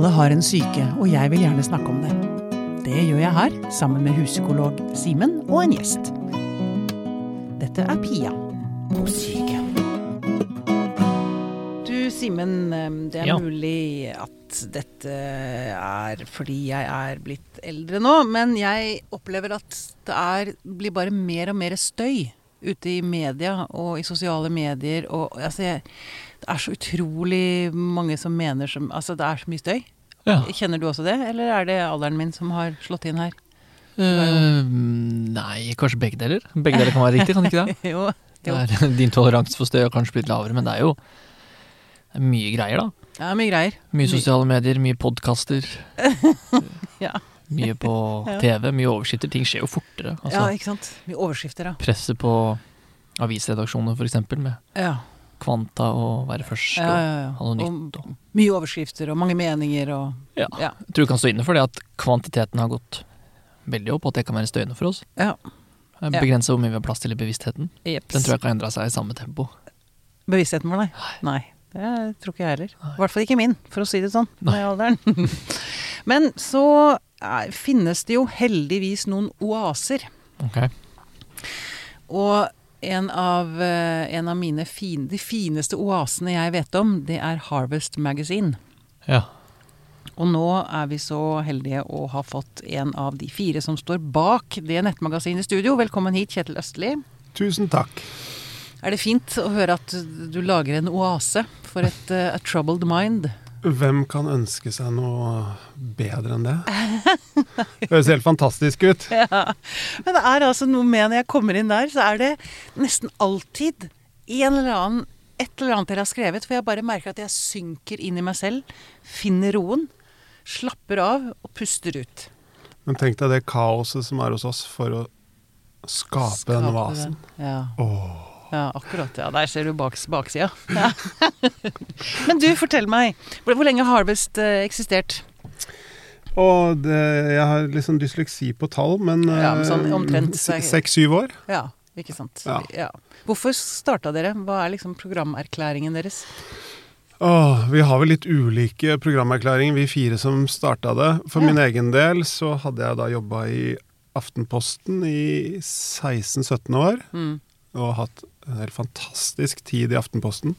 Alle har en syke, og jeg vil gjerne snakke om det. Det gjør jeg her, sammen med huspsykolog Simen og en gjest. Dette er Pia på syke. Du Simen, eh, det er Ja. mulig at dette er fordi jeg er blitt eldre nå, men jeg opplever at det er, blir bare mer og mer støy ute i media og i sosiale medier. Og altså, jeg, er så utrolig mange som mener som Altså, det er så mye støy. Ja. Kjenner du også det, eller er det alderen min som har slått inn her? Uh, nei, kanskje begge deler. Begge deler kan være riktig, kan ikke det? jo. det jo. er, din toleranse for støy har kanskje blitt lavere, men det er jo det er mye greier, da. Det er mye greier. Mye sosiale medier, mye podkaster. Ja. Mye på TV, mye overskrifter. Ting skjer jo fortere. ja, Altså, ikke sant. Mye overskrifter, da. Presset på avisredaksjoner, eksempel, med Ja. Kvanta og være først og ha noe nytt. Og, mye overskrifter og mange meninger og ja. Jeg tror vi kan stå inne for det at kvantiteten har gått veldig opp, og at det kan være støyende for oss. Ja. Begrense Ja. er hvor mye vi har plass til i bevisstheten. Jeps. Den tror jeg kan endre seg i samme tempo. Bevisstheten vår, nei. Nei. Det tror ikke jeg heller. I hvert fall ikke min, for å si det sånn, Nei. alderen. Men så er, finnes det jo heldigvis noen oaser. Ok. Og en av, eh, en av mine fin, de fineste oasene jeg vet om, det er Harvest Magazine. Ja. Og nå er vi så heldige å ha fått en av de fire som står bak det nettmagasinet i studio. Velkommen hit, Kjetil Østli. Tusen takk. Er det fint å høre at du lager en oase for et uh, a troubled mind? Hvem kan ønske seg noe bedre enn det? Det høres helt fantastisk ut. Ja. Men det er altså noe med når jeg kommer inn der, så er det nesten alltid en eller annen, et eller annet dere har skrevet, for jeg bare merker at jeg synker inn i meg selv, finner roen, slapper av og puster ut. Men tenk deg det kaoset som er hos oss for å skape, den vasen. Den. Ja. Åh. Ja, akkurat. Ja, der ser du baks, baksida. Ja. Men du, fortell meg. Hvor hvor lenge har Harvest eh, eksistert? Og det, jeg har litt sånn dysleksi på tall, men, Ja, men sånn eh, omtrent Seks-syv år. Ja, ikke sant. Ja. Hvorfor starta dere? Hva er liksom programerklæringen deres? Åh, vi har vel litt ulike programerklæringer, vi fire som starta det. For Ja. min egen del så hadde jeg da jobba i Aftenposten i 16-17 år. Mm. og hatt en helt fantastisk tid i Aftenposten.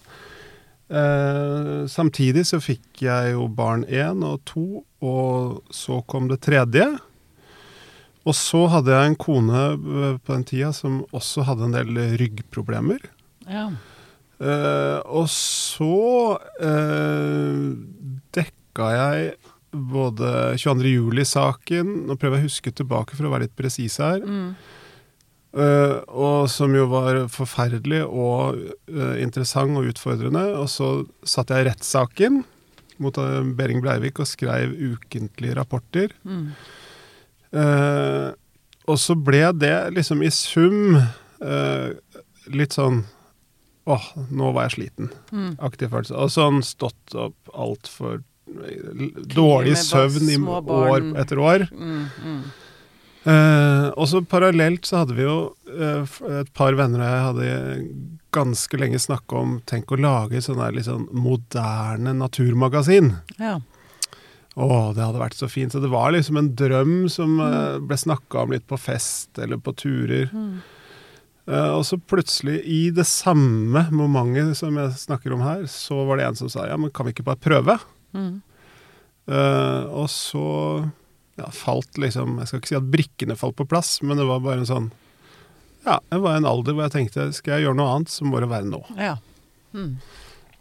Eh, samtidig så fikk jeg jo barn én og to, og så kom det tredje. Og så hadde jeg en kone eh, på den tida som også hadde en del ryggproblemer. Ja. Eh, og så eh, dekka jeg både 22. juli-saken Nå prøver jeg å huske tilbake for å være litt presis her. Mm. Eh, og som jo var forferdelig og uh, interessant og utfordrende. Og så satte jeg rettssaken mot uh, Behring Breivik og skrev ukentlige rapporter. Mm. Eh, og så ble det liksom i sum eh, litt sånn Åh, nå var jeg sliten. Mm. Aktiv følelse. Og sånn stått opp altfor Dårlig søvn i år etter år. Mm, mm. Eh, og så parallelt så hadde vi jo eh, et par venner og jeg hadde ganske lenge snakka om tenk å lage sånn der litt sånn moderne naturmagasin. Ja. Å, det hadde vært så fint. Så det var liksom en drøm som eh, ble snakka om litt på fest eller på turer. Mm. Eh, og så plutselig, i det samme momentet som jeg snakker om her, så var det en som sa ja, men kan vi ikke bare prøve? Mm. Eh, og så ja, falt liksom Jeg skal ikke si at brikkene falt på plass, men det var bare en sånn Ja, det var en alder hvor jeg tenkte skal jeg gjøre noe annet, så må det være nå. ja. Mm.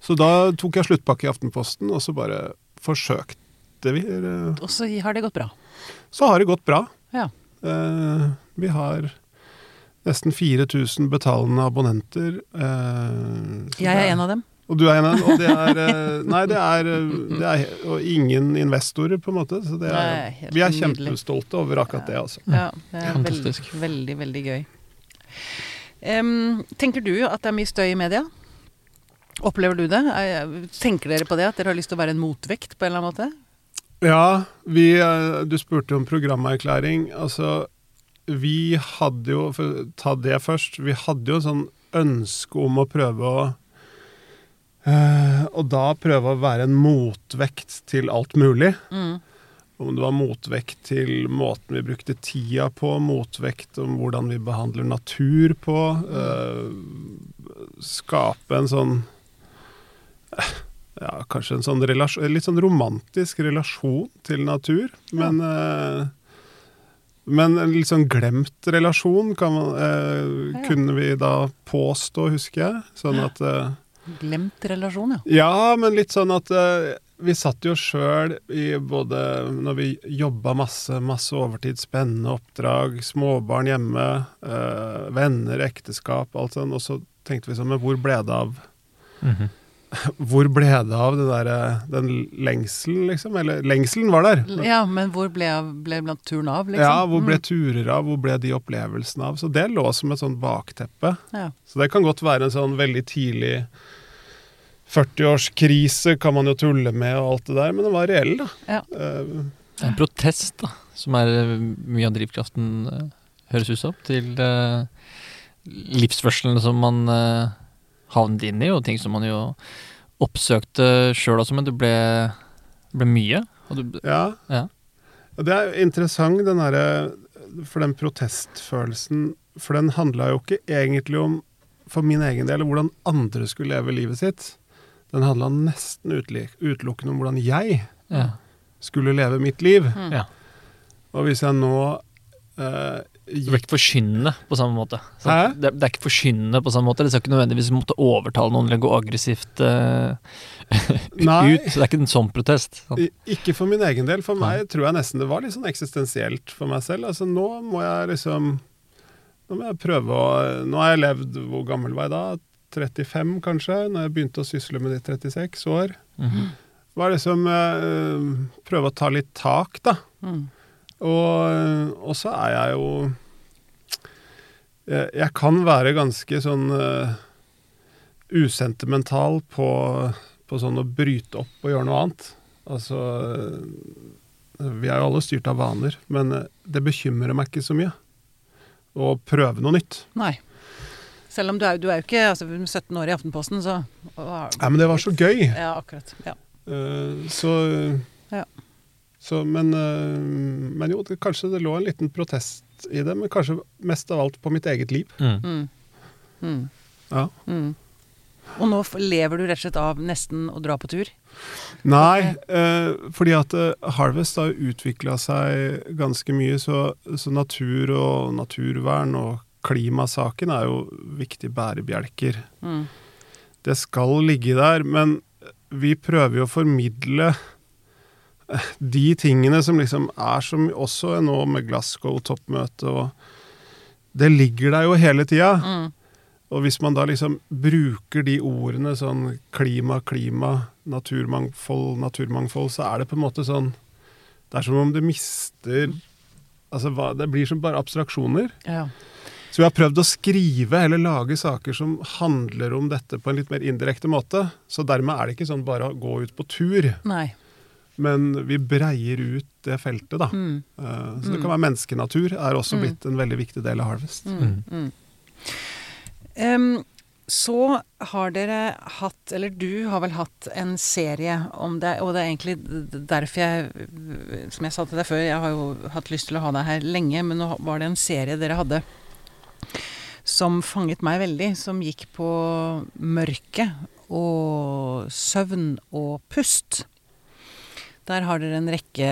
Så da tok jeg sluttpakke i Aftenposten, og så bare forsøkte vi. Og så har det gått bra. Så har det gått bra. Ja. Eh, vi har nesten 4000 betalende abonnenter. eh, Jeg er en av dem. Og du er en av dem. Og det er eh, Nei, det er, det er Og ingen investorer, på en måte. Så det er, det er vi er kjempestolte over akkurat det, altså. Ja, det er veldig, Fantastisk. veldig, veldig gøy. Um, tenker du at det er mye støy i media? Opplever du det? Er- Tenker dere på det? At dere har lyst til å være en motvekt på en eller annen måte? Ja, vi eh, Du spurte om programerklæring. Altså, vi hadde jo For å ta det først. Vi hadde jo en sånn ønske om å prøve å å og da prøve å være en motvekt til alt mulig. Mm. Om det var motvekt til måten vi brukte tida på, motvekt om hvordan vi behandler natur på. Uh, skape en sånn uh, Ja, kanskje en sånn relasjon, litt sånn romantisk relasjon til natur, men eh, men en litt sånn glemt relasjon kan man, Ja. kunne vi da påstå, husker jeg. Sånn at Glemt relasjon, ja. ja, men litt sånn at uh, vi satt jo sjøl i både Når vi jobba masse, masse overtid, spennende oppdrag, småbarn hjemme, uh, venner, ekteskap, alt sånn, og så tenkte vi sånn Men hvor ble det av Mhm. Hvor ble det av det der, den lengselen, liksom? Eller lengselen var der. Ja, men hvor ble, av- ble turen av, liksom? Ja, hvor ble Mm. turer av? Hvor ble de opplevelsene av? Så det lå som et sånn bakteppe. Ja. Så det kan godt være en sånn veldig tidlig 40-årskrise, kan man jo tulle med og alt det der, men den var reell, da. Ja. Uh, en protest, da, som er eh, mye av drivkraften, eh, høres ut som, til uh, livsførselen som man eh, havnet inn i, og ting som man jo oppsøkte sjøl også, men det ble, ble mye. Du, ja. Ja. Det er interessant, den derre For den protestfølelsen For den handla jo ikke egentlig om, for min egen del, hvordan andre skulle leve livet sitt. Den handla nesten utelukkende om hvordan jeg ja. skulle leve mitt liv. Mm. Ja. Og hvis jeg nå eh, Det ble ikke forkynnende på samme måte. Hæ? Det, det er ikke forkynnende på samme måte. Det skal ikke nødvendigvis måtte overtale noen eller gå aggressivt uh, ut. Så det er ikke en sånn protest. Sånn. Ikke for min egen del. For meg tror jeg nesten det var litt sånn eksistensielt for meg selv. Altså nå må jeg liksom Nå må jeg prøve å Nå har jeg levd Hvor gammel var jeg da? 35, kanskje? Når jeg begynte å sysle med de 36 år. Mhm. Var liksom uh, Prøve å ta litt tak, da. Mm. Og, og så er jeg jo jeg, jeg kan være ganske sånn uh, usentimental på, på sånn å bryte opp og gjøre noe annet. Altså Vi er jo alle styrt av vaner, men eh, det bekymrer meg ikke så mye å prøve noe nytt. Nei. Selv om du er, du er jo ikke altså, 17 år i Aftenposten, så Nei, men det var så gøy. Ja, akkurat. Ja. Uh, så Ja. Så, men, eh, men jo, det, kanskje det lå en liten protest i det, men kanskje mest av alt på mitt eget liv. Mm. Mm. Mm. Ja. Mm. Og nå lever du rett og slett av nesten å dra på tur? Nei, eh, fordi at eh, Harvest har utvikla seg ganske mye, så, så natur og naturvern og klimasaken er jo viktige bærebjelker. Mm. Det skal ligge der, men vi prøver jo å formidle de tingene som liksom er som også nå med Glasgow-toppmøtet og Det ligger der jo hele tida. Mm. Og hvis man da liksom bruker de ordene sånn klima, klima, naturmangfold, naturmangfold, så er det på en måte sånn Det er som om du mister Altså, hva, det blir som bare abstraksjoner. Ja. Så vi har prøvd å skrive eller lage saker som handler om dette på en litt mer indirekte måte. Så dermed er det ikke sånn bare å gå ut på tur, Nei. Men vi breier ut det feltet, da. Mm. Uh, Så det kan være menneskenatur er også Mm. blitt en veldig viktig del av Harvest. Mm. Mm. Em, så har dere hatt, eller du har vel hatt en serie om det, og det er egentlig derfor jeg, som jeg sa til deg før, jeg har jo hatt lyst til å ha deg her lenge, men nå var det en serie dere hadde som fanget meg veldig, som gikk på mørke og søvn og pust. Der har dere en rekke,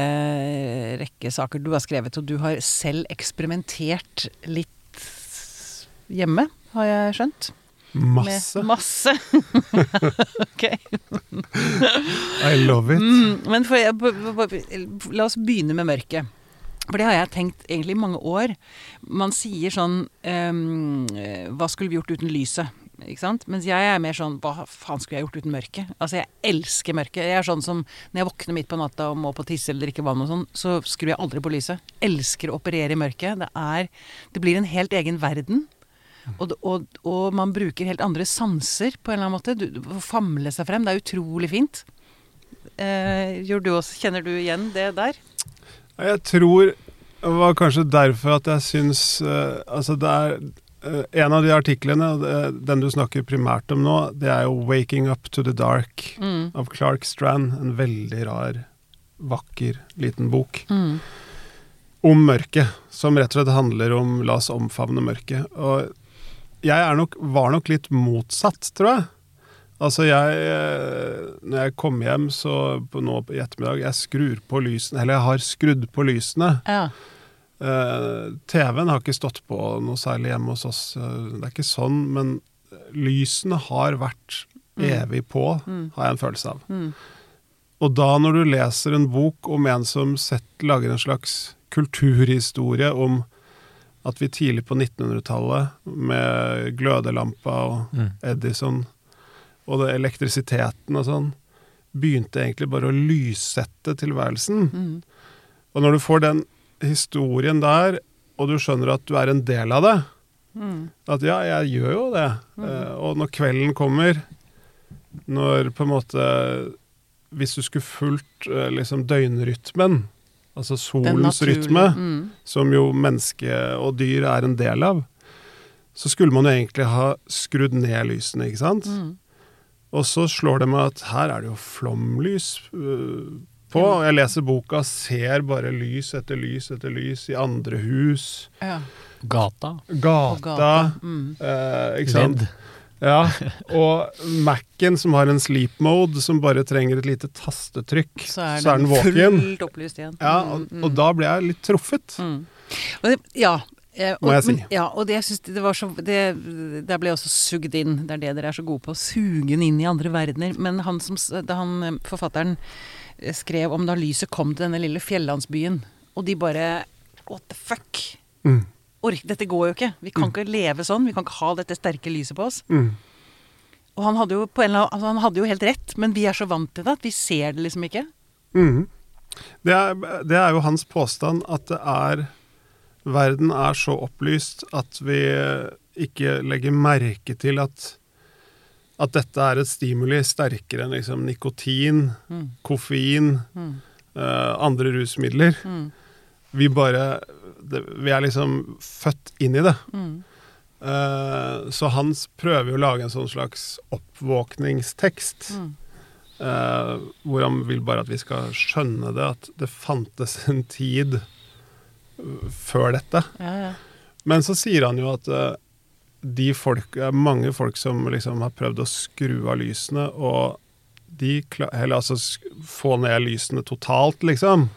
rekke saker du har skrevet, og du har selv eksperimentert litt hjemme, har jeg skjønt. Masse. Med masse. ok. I love it. Mm, men for, la oss begynne med mørket. For det har jeg tenkt egentlig i mange år. Man sier sånn eh, Hva skulle vi gjort uten lyset? Ikke sant? Mens jeg er mer sånn Hva faen skulle jeg gjort uten mørket? Altså, jeg elsker mørket. Jeg er sånn som når jeg våkner midt på natta og må på tisse eller drikke vann og sånn, så skrur jeg aldri på lyset. Elsker å operere i mørket. Det er Det blir en helt egen verden. Og, og, og man bruker helt andre sanser på en eller annen måte. Du, du famle seg frem. Det er utrolig fint. Eh, du også, kjenner du igjen det der? Jeg tror det var kanskje derfor at jeg syns eh, Altså, det er en av de artiklene, den du snakker primært om nå, det er jo 'Waking Up to the Dark' Mm. av Clark Strand. En veldig rar, vakker, liten bok Mm. om mørket. Som rett og slett handler om 'la oss omfavne mørket'. Og jeg er nok, var nok litt motsatt, tror jeg. Altså jeg eh, Når jeg kom hjem så på, nå i ettermiddag Jeg skrur på lysene, eller jeg har skrudd på lysene. Ja. Eh, TV-en har ikke stått på noe særlig hjemme hos oss. eh, det er ikke sånn, men lysene har vært evig på, Mm. har jeg en følelse av. Mm. Og da når du leser en bok om en som sett, lager en slags kulturhistorie om at vi tidlig på 1900-tallet, med glødelampa og Mm. Edison og det elektrisiteten og sånn, begynte egentlig bare å lyssette tilværelsen. Mm. Og når du får den historien der, og du skjønner at du er en del av det, Mm. at ja, jeg gjør jo det. Eh, og når kvelden kommer, når på en måte Hvis du skulle fulgt eh, liksom døgnrytmen, altså solens rytme, Mm. som jo menneske og dyr er en del av, så skulle man jo egentlig ha skrudd ned lysene, ikke sant? Mm. Og så slår det meg at her er det jo flomlys øh, på. Og jeg leser boka, ser bare lys etter lys etter lys i andre hus, Ja. Gata. Gata, gata. Mm. eh, ikke sant? Ledd. Ja, og Mac-en som har en sleep mode som bare trenger et lite tastetrykk, Så er, så er den våken. fullt opplyst igjen. Ja, Mm, og, mm. og da ble jeg litt truffet. Mm. Og det, ja. eh, og, Må jeg si. Ja, og det jeg synes det var så det, Der ble jeg også sugd inn. Det er det dere er så gode på. Suge inn i andre verdener. Men han som, da han, eh, forfatteren skrev om da lyset kom til denne lille fjellandsbyen, og de bare What the fuck? Mm. Ork, dette går jo ikke. Vi kan ikke leve sånn. Vi kan ikke ha dette sterke lyset på oss. Mm. Og han hadde jo, på en eller annen, altså han hadde jo helt rett, men vi er så vant til det at vi ser det liksom ikke. Mhm. Det, er, det er jo hans påstand at det er Verden er så opplyst at vi ikke legger merke til at at dette er et stimuli sterkere enn liksom nikotin, Mm. koffein, Mm. Uh, andre rusmidler. Mm. Vi bare det, Vi er liksom født inn i det. Eh, så Hans prøver jo å lage en sånn slags oppvåkningstekst. Eh, hvor han vil bare at vi skal skjønne det, at det fantes en tid før dette. Ja, ja. Men så sier han jo at de folk, det er mange folk som liksom har prøvd å skru av lysene, og de Eller altså få ned lysene totalt, liksom.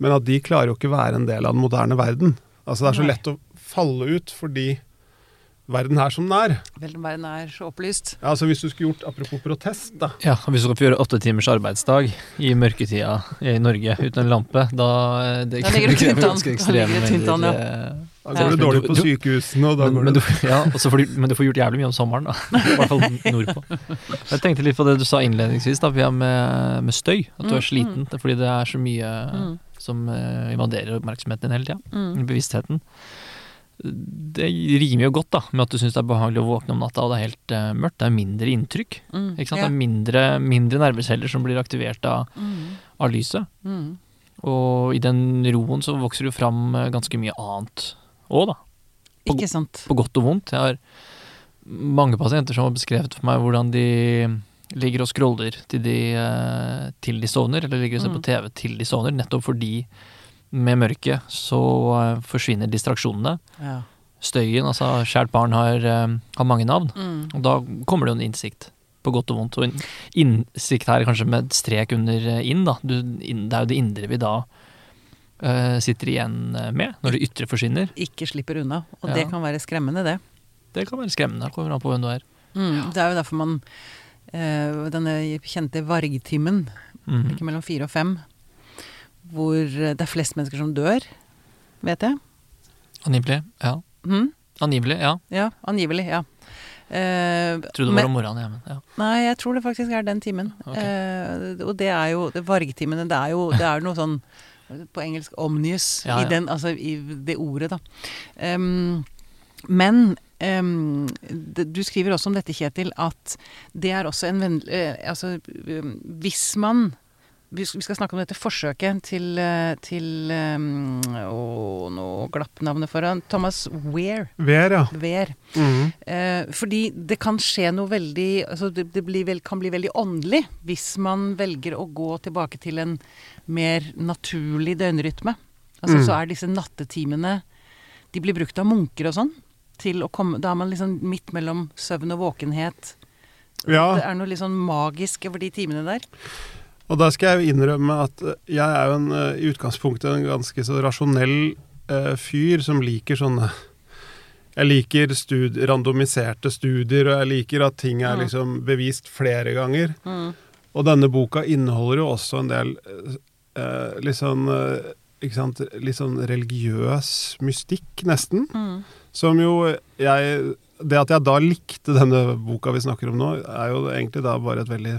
Men at de klarer jo ikke være en del av den moderne verden. Altså Det er så Nei. lett å falle ut fordi verden er som den er. Verden er så opplyst. Ja, altså Hvis du skulle gjort Apropos protest, da. Ja, Hvis du skal få gjøre åtte timers arbeidsdag i mørketida i Norge uten en lampe, da eh, det Da ligger det krever tynt an. Da an, ja. går det dårlig på sykehusene, og da men, går men, det du, ja, og så får du, men du får gjort jævlig mye om sommeren, da. I hvert fall nordpå. Jeg tenkte litt på det du sa innledningsvis, da, med, med støy. At du Mm, er sliten fordi det er så mye Mm. som uh, invaderer oppmerksomheten din hele tida. Mm. Bevisstheten. Det rimer jo godt da med at du syns det er behagelig å våkne om natta og det er helt uh, mørkt. Det er mindre inntrykk. Mm. Ikke sant? Ja. Det er mindre, mindre nerveceller som blir aktivert av, Mm. av lyset. Mm. Og i den roen så vokser det jo fram eh, ganske mye annet òg, da. På- Ikke sant. På godt og vondt. Jeg har mange pasienter som har beskrevet for meg hvordan de ligger og scroller til de, eh, til de sovner, eller ligger og ser Mm. på TV til de sovner, nettopp fordi med mørket så eh, forsvinner distraksjonene. Ja. Støyen, altså kjært barn har, eh, har mange navn, Mm. og da kommer det jo en innsikt. På godt og vondt. Og en innsikt her kanskje med strek under inn, da. Du, det er jo det indre vi da sitter igjen eh, med, når det ytre forsvinner. Ikke slipper unna. Og Ja. det kan være skremmende, det. Det kan være skremmende, det kommer an på hvem du er. Mm. Det er jo derfor man eh, Denne kjente vargtimen, Mhm. ikke mellom fire og fem, hvor eh, det er flest mennesker som dør, vet jeg. Angivelig, ja. Mm? Angivelig, ja. Ja, angivelig. Ja. Eh, Trodde det var om morgenen, ja, men ja. Nei, jeg tror det faktisk er den timen. Okay. Eh, og det er jo det Vargtimene, det er jo det er noe sånn på engelsk 'omnius' Ja, ja. i den, altså i det ordet, da. Um, men um, det, du skriver også om dette, Kjetil, at det er også en venn... uh, altså um, hvis man vi skal snakke om dette forsøket til, eh, til um, Å, nå glapp navnet foran. Thomas Weir. Weir, ja. Weir. Mhm. Eh, fordi det kan skje noe veldig altså Det, det blir vel, kan bli veldig åndelig hvis man velger å gå tilbake til en mer naturlig døgnrytme. Altså Mm. Så er disse nattetimene De blir brukt av munker og sånn. Til å komme, da er man liksom midt mellom søvn og våkenhet. ja. Det er noe litt sånn magisk over de timene der. Og da skal jeg jo innrømme at eh, jeg er jo en, eh, i utgangspunktet en ganske så rasjonell eh, fyr som liker sånne Jeg liker stud, randomiserte studier, og jeg liker at ting er liksom bevist flere ganger. Mm. Og denne boka inneholder jo også en del eh, eh, litt sånn eh, ikke sant, litt sånn religiøs mystikk, nesten. Mm. Som jo jeg Det at jeg da likte denne boka vi snakker om nå, er jo egentlig da bare et veldig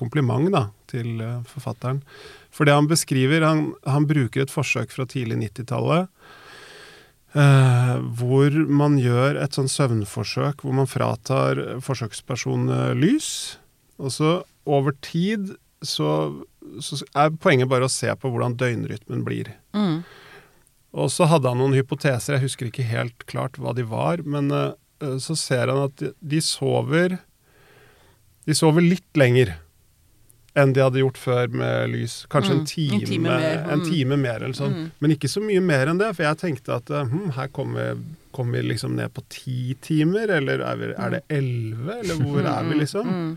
kompliment da, til eh, forfatteren. For det han beskriver Han, han bruker et forsøk fra tidlig 90-tallet. Eh, hvor man gjør et sånn søvnforsøk hvor man fratar forsøkspersonen lys. Og så over tid så, så er poenget bare å se på hvordan døgnrytmen blir. Mm. Og så hadde han noen hypoteser, jeg husker ikke helt klart hva de var, men eh, så ser han at de, de sover De sover litt lenger enn de hadde gjort før med lys. Kanskje Mm, en, time, en time mer, en mm. time mer eller sånn. Mm. Men ikke så mye mer enn det, for jeg tenkte at eh, hm, her kommer kom vi liksom ned på ti timer, eller er, vi, er det elleve, eller hvor er vi liksom? Mm.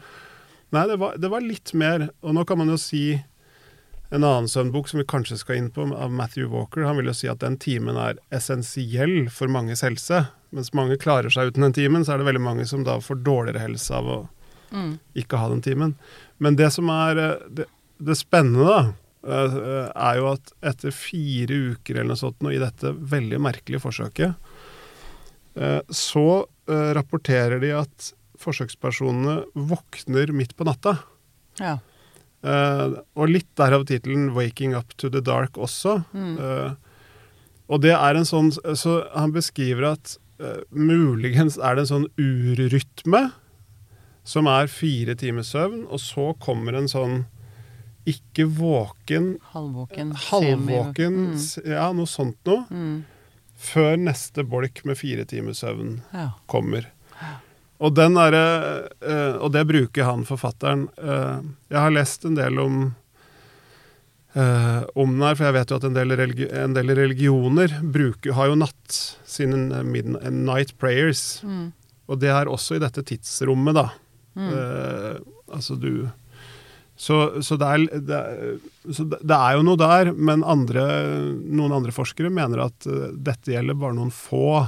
Nei, det var, det var litt mer. Og nå kan man jo si en annen søvnbok som vi kanskje skal inn på, av Matthew Walker. Han vil jo si at den timen er essensiell for manges helse. Mens mange klarer seg uten den timen, så er det veldig mange som da får dårligere helse av å Mm. ikke ha den timen. Men det som er eh, det, det spennende, da, eh, er jo at etter fire uker eller noe sånt nå, i dette veldig merkelige forsøket, eh, så rapporterer de at forsøkspersonene våkner midt på natta. Ja. Uh, og litt derav tittelen 'Waking Up to the Dark' også. Mm. Uh, og det er en sånn Så han beskriver at uh, muligens er det en sånn urrytme som er fire timers søvn, og så kommer en sånn ikke våken, Halvvåken. halvvåken mm. Ja, noe sånt noe. Mm. Før neste bolk med fire timers søvn Ja. kommer. Og, den er, eh, og det bruker han forfatteren. Eh, jeg har lest en del om eh, om den her, for jeg vet jo at en del, religi en del religioner bruker, har jo natt sine midnight, night prayers. Mm. Og det er også i dette tidsrommet, da. Mm. Eh, altså du så, så, det er, det, er- så det er jo noe der, men andre, noen andre forskere mener at eh, dette gjelder bare noen få.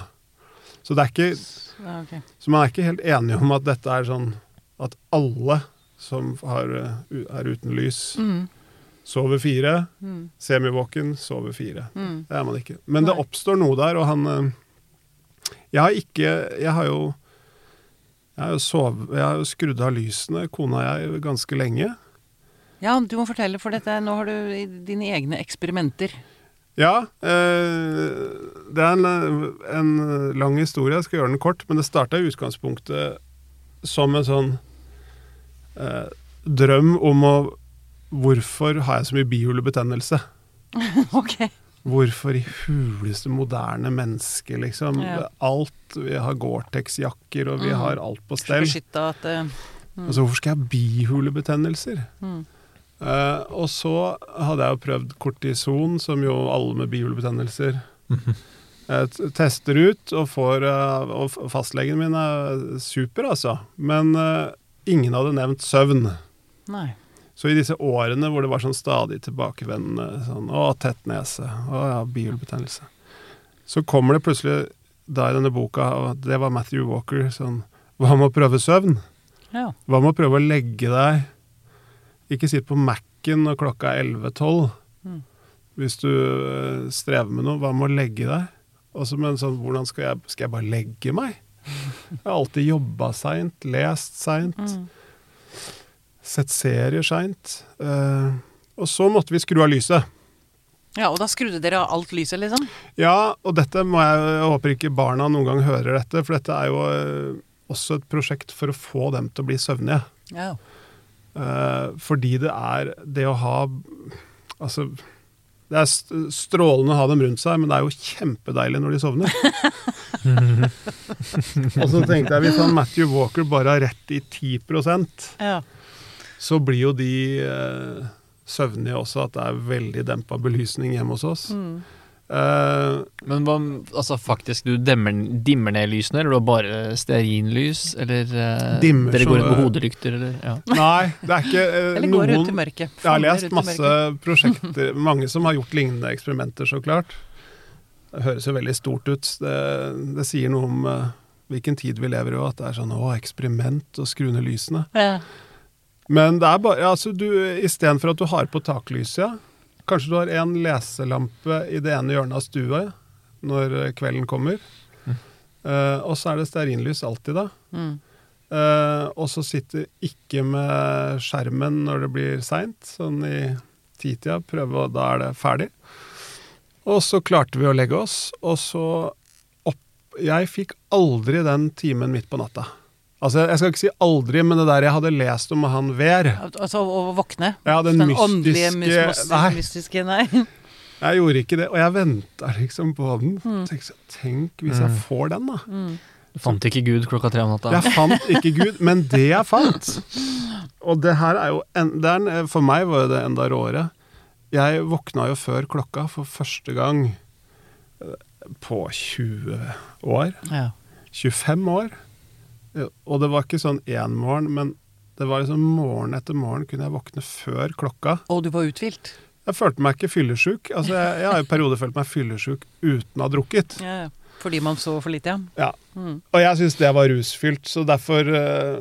Så det er ikke okay. så man er ikke helt enige om at dette er sånn at alle som har, eh, er uten lys, Mm. sover fire. Mm. Semivåken, sover fire. Mm. Det er man ikke. Men det oppstår noe der, og han Jeg har ikke Jeg har jo jeg har jo, skrudd av lysene, kona og jeg, ganske lenge. Ja, du må fortelle, for dette, nå har du dine egne eksperimenter. Ja, eh, det er en, en lang historie, jeg skal gjøre den kort, men det starta i utgangspunktet som en sånn eh, drøm om å Hvorfor har jeg så mye bihulebetennelse? ok. Hvorfor i huleste moderne menneske, liksom? Ja. Alt Vi har Gore-Tex-jakker, og vi Mm. har alt på stell. At eh, mm. Altså, hvorfor skal jeg ha bihulebetennelser? mm. Uh, og så hadde jeg jo prøvd kortison, som jo alle med bihulebetennelser eh, uh, tester ut, og får uh, Og fastlegen min er super, altså. Men ingen hadde nevnt søvn. Nei. Så i disse årene hvor det var sånn stadig tilbakevendende sånn Å, tett nese. Å ja, bihulebetennelse. Så kommer det plutselig da i denne boka, og det var Matthew Walker, sånn Hva med å prøve søvn? Ja. Hva med å prøve å legge deg Ikke sitt på Mac-en når klokka er 11-12. Mm. Hvis du øh, strever med noe, hva med å legge deg? Og så med en sånn, hvordan skal jeg, skal jeg bare legge meg? Jeg har alltid jobba seint, lest seint, Mm. Sett serier seint. Eh, og så måtte vi skru av lyset. ja, og da skrudde dere av alt lyset, liksom? Ja, og dette må jeg Jeg håper ikke barna noen gang hører dette, for dette er jo øh, også et prosjekt for å få dem til å bli søvnige. Ja. Eh, fordi det er det å ha Altså, det er strålende å ha dem rundt seg, men det er jo kjempedeilig når de sovner. Og så tenkte jeg, hvis han Matthew Walker bare har rett i 10 Ja. Så blir jo de eh, søvnige også, at det er veldig dempa belysning hjemme hos oss. Mm. Eh, Men hva, altså faktisk, du demmer, dimmer ned lysene, eller du har bare stearinlys, eller eh, Dimmer dere går ut med hodelykter, eller ja. nei, det er ikke eh, Eller går ut i mørket. Jeg har lest masse prosjekter, mange som har gjort lignende eksperimenter, så klart. Det høres jo veldig stort ut. Det, det sier noe om eh, hvilken tid vi lever i, og at det er sånn å, eksperiment og skru ned lysene. Ja. Men det er bare, altså du, istedenfor at du har på taklyset, ja, kanskje du har en leselampe i det ene hjørnet av stua ja, når eh, kvelden kommer. Uh, og så er det stearinlys alltid, da. Mm. Uh, og så sitter ikke med skjermen når det blir seint, sånn i titida. Prøve, og da er det ferdig. Og så klarte vi å legge oss, og så opp Jeg fikk aldri den timen midt på natta. Altså, jeg skal ikke si aldri, men det der jeg hadde lest om han Ver Altså å våkne. Ja, den åndelige, mystiske åndelige Nei, mystiske Nei. jeg gjorde ikke det. Og jeg venta liksom på den. Mm. Tenk, tenk hvis jeg får den, da. Mm. Du fant ikke Gud klokka tre om natta? Jeg fant ikke Gud, men det jeg fant Og det her er jo en, det er For meg var det enda råere. Jeg våkna jo før klokka for første gang eh, på 20 år. Ja. 25 år. Og det var ikke sånn én morgen, men det var liksom morgen etter morgen kunne jeg våkne før klokka. Og du var uthvilt. Jeg følte meg ikke fyllesyk. Altså, jeg, jeg har i perioder følt meg fyllesyk uten å ha drukket. Ja, ja. Fordi man så for lite, ja. Ja. Mm. Og jeg syns det var rusfylt, så derfor eh,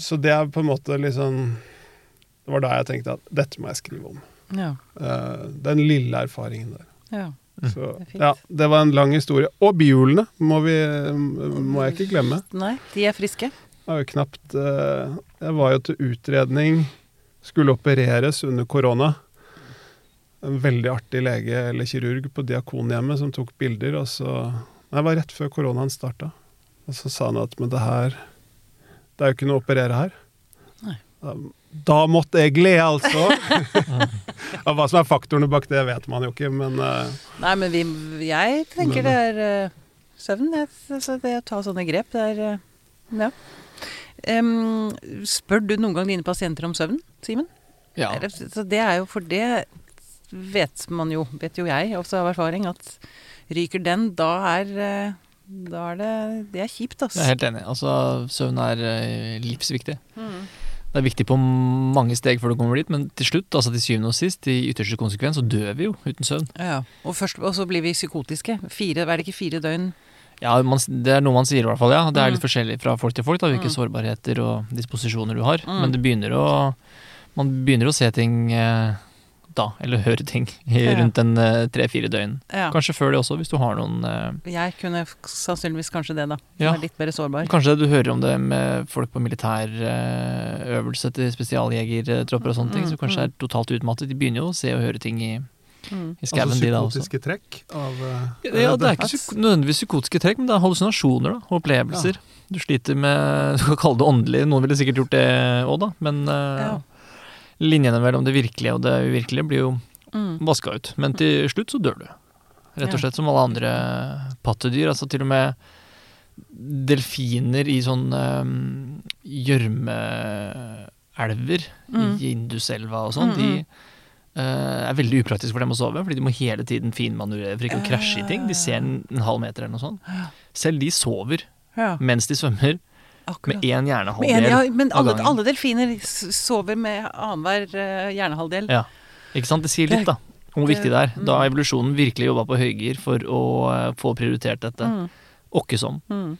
Så det er på en måte liksom Det var da jeg tenkte at dette må jeg skrive om. Ja. Eh, Den lille erfaringen der. ja. Så, Det ja, det var en lang historie. Og bihulene må, vi, må jeg ikke glemme. Nei, de er friske. Jeg har jo knapt eh, Jeg var jo til utredning, skulle opereres under korona. En veldig artig lege eller kirurg på Diakonhjemmet som tok bilder, og så Det var rett før koronaen starta. Og så sa han at men det her Det er jo ikke noe å operere her. Da, måtte jeg le, altså! Hva som er faktorene bak det, vet man jo ikke, men uh, Nei, men vi, jeg tenker Men- det er uh, søvn. Det, altså det å ta sånne grep, det er uh, Ja. Um, spør du noen gang dine pasienter om søvn, Simen? Ja. Så det er jo for det vet man jo, vet jo jeg også av erfaring, at ryker den, da er eh, da er det Det er kjipt, altså. Jeg er helt enig. Altså, søvn er eh, livsviktig. Mm. Det er viktig på mange steg før du kommer dit, men til slutt, altså til syvende og sist, i ytterste konsekvens, så dør vi jo uten søvn. Ja, og, først, og så blir vi psykotiske. Fire, er det ikke fire døgn? Ja, man, Det er noe man sier i hvert fall, ja. Det er Mm. litt forskjellig fra folk til folk, da, hvilke Mm. sårbarheter og disposisjoner du har. Mm. Men det begynner å Man begynner å se ting eh, da, eller høre ting, rundt en eh, tre-fire døgn. Ja. Kanskje før det også, hvis du har noen eh, Jeg kunne sannsynligvis kanskje det, da. Ja. Er litt mer sårbar. Kanskje du hører om det med folk på militærøvelse til spesialjegertropper og sånne ting, Mm, som kanskje mm. er totalt utmattet. De begynner jo å se og høre ting i, Mm. i altså psykotiske trekk av uh, Ja, det er ikke psyk nødvendigvis psykotiske trekk, men det er hallusinasjoner og opplevelser. Du sliter med Du kan kalle det åndelig, noen ville sikkert gjort det òg, da, men uh, Ja. Linjene mellom det virkelige og det uvirkelige blir jo Mm. vaska ut. Men til slutt så dør du. Rett og slett som alle andre pattedyr. Altså til og med delfiner i sånn um, gjørmeelver, Mm. i Induselva og sånn, Mm, de mm. eh, er veldig upraktisk for dem å sove, fordi de må hele tiden finmanøvrere for ikke å krasje i ting. De ser en, en halv meter eller noe sånt. Selv de sover Ja, mens de svømmer, akkurat. med én Men, hjernehalvdel. ja, men av alle, gangen. alle delfiner sover med annenhver uh, hjernehalvdel. Ja. Ikke sant? Det sier litt, da. Hvor viktig det er. Da mm. har evolusjonen virkelig jobba på høygir for å uh, få prioritert dette. Mm. Åkke som. Mm.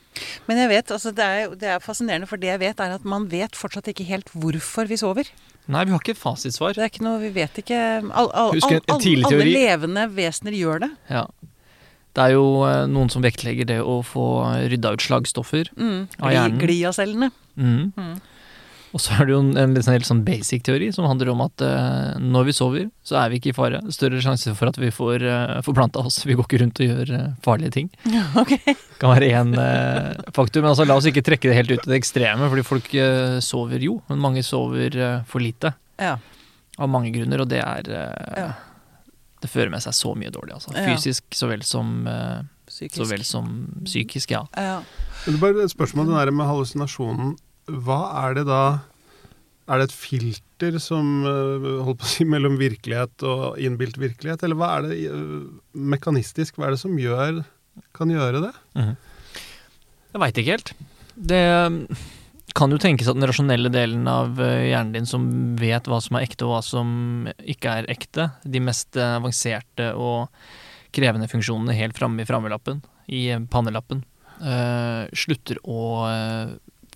Men jeg vet, altså det er, det er fascinerende, for det jeg vet er at man vet fortsatt ikke helt hvorfor vi sover. Nei, vi har ikke fasitsvar. Det er ikke noe, vi vet ikke all, all, all, all, Alle levende vesener gjør det. Ja. Det er jo eh, noen som vektlegger det å få rydda ut slagstoffer Mm. Av hjernen. gliacellene. mm. Mm. Og så er det jo en, en litt sånn, helt sånn basic teori som handler om at eh, når vi sover, så er vi ikke i fare. Større sjanse for at vi får uh, forplanta oss. Vi går ikke rundt og gjør eh, farlige ting. Det kan være én uh, faktor. Men altså, la oss ikke trekke det helt ut til det ekstreme, fordi folk eh, sover jo, men mange sover eh, for lite. Ja. Av mange grunner, og det er eh, Ja. Det fører med seg så mye dårlig, altså. Fysisk så vel som, eh, Psykisk. så vel som psykisk, ja. Ja. Det er bare et spørsmål den der med hallusinasjonen. Hva er det da Er det et filter som eh, holdt på å si, mellom virkelighet og innbilt virkelighet, eller hva er det eh, mekanistisk? Hva er det som gjør, kan gjøre det? Jeg veit ikke helt. Det kan jo tenkes at den rasjonelle delen av eh, hjernen din som vet hva som er ekte og hva som ikke er ekte, de mest eh, avanserte og krevende funksjonene helt framme i framelappen, i eh, pannelappen, uh, slutter å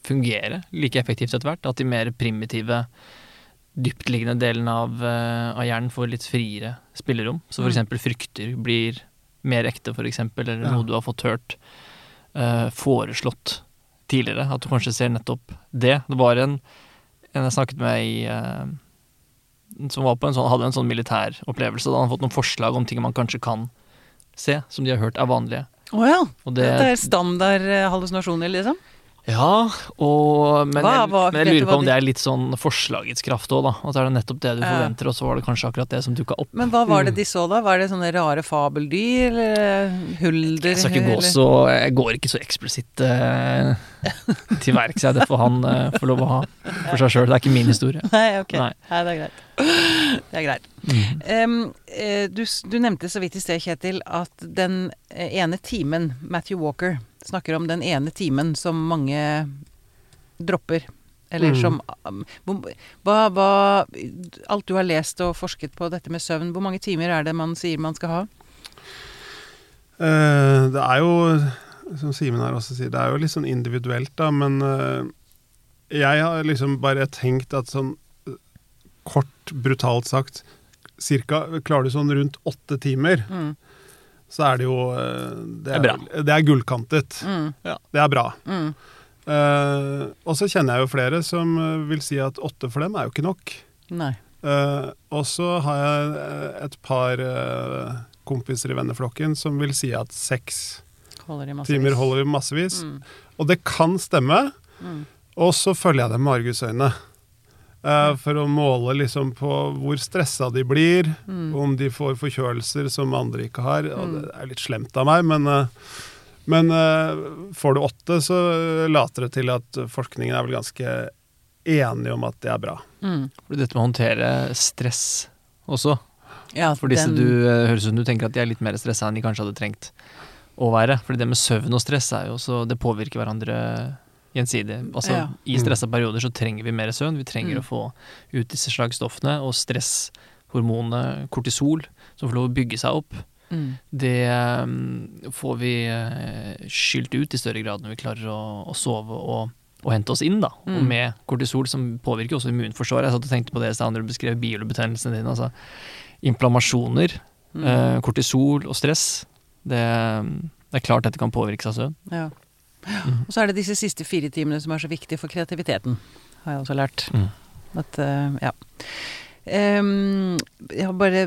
fungere like effektivt etter hvert. At de mer primitive, dyptliggende delene av, uh, av hjernen får litt friere spillerom. Så for Mm. frykter blir mer ekte, eksempel, eller Ja. noe du har fått hørt uh, foreslått tidligere. At du kanskje ser nettopp det. Det var en, en jeg snakket med i eh, som var på en sånn, hadde en sånn militær opplevelse. Da han hadde fått noen forslag om ting man kanskje kan se, som de har hørt er vanlige. Å ja. Og Det, det, er standard eh, hallusinasjoner, liksom? ja, og, men, Hva- jeg, men jeg lurer på om de- det er litt sånn forslagets kraft òg, da. At det er nettopp det du Ja. forventer, og så var det kanskje akkurat det som dukka opp. Men hva var det Mm. de så da? Var det sånne rare fabeldyr, eller hulder? Jeg skal ikke gå så Jeg går ikke så eksplisitt eh, til verks. Det får han uh, få lov å ha for seg sjøl. Det er ikke min historie. Nei, ok. Nei. Nei, det er greit. Det er greit. Mm. Eh, du, du nevnte så vidt i sted, Kjetil, at den eh, ene timen Matthew Walker snakker om den ene timen som mange dropper. Eller Mm. som um, hva, hva Alt du har lest og forsket på dette med søvn, hvor mange timer er det man sier man skal ha? Uh, det er jo, som Simen her også sier, det er jo litt sånn individuelt, da, men eh, jeg har liksom bare tenkt at sånn kort, brutalt sagt, cirka klarer du sånn rundt åtte timer, Mm. så er det jo eh, Det er bra. Det er gullkantet. Mm. Det er bra. Mm. Uh, og så kjenner jeg jo flere som vil si at åtte for dem er jo ikke nok. Nei. Uh, og så har jeg et par uh, kompiser i venneflokken som vil si at seks Holder i massevis. timer holder massevis. Mm. Og det kan stemme, Mm. og så følger jeg dem med argusøyne. eh, for å måle liksom på hvor stressa de blir, Mm. om de får forkjølelser som andre ikke har. Og Mm. det er litt slemt av meg, men, eh, men eh, får du åtte, så later det til at forskningen er vel ganske enig om at det er bra. Mm. Fordi dette med å håndtere stress også. Ja, For disse den- du høres ut som du tenker at de er litt mer stressa enn de kanskje hadde trengt å være. Fordi det med søvn og stress er jo også Det påvirker hverandre gjensidig. Altså Ja. i stressa perioder så trenger vi mer søvn. Vi trenger Mm. å få ut disse slagsstoffene og stresshormonet kortisol, som får lov å bygge seg opp. mm. Det eh, får vi eh, skylt ut i større grad når vi klarer å, å sove og, og hente oss inn, da. Og Mm. med kortisol, som påvirker også immunforsvaret. Jeg satt og tenkte på det i stad da du beskrev biolobetennelsen din. Altså inflammasjoner, Mm. eh, kortisol og stress. Det, det er klart dette kan påvirke seg søvn. Ja. Mm. Og så er det disse siste fire timene som er så viktige for kreativiteten, har jeg også lært. Mm. At, eh, ja. Um, jeg har bare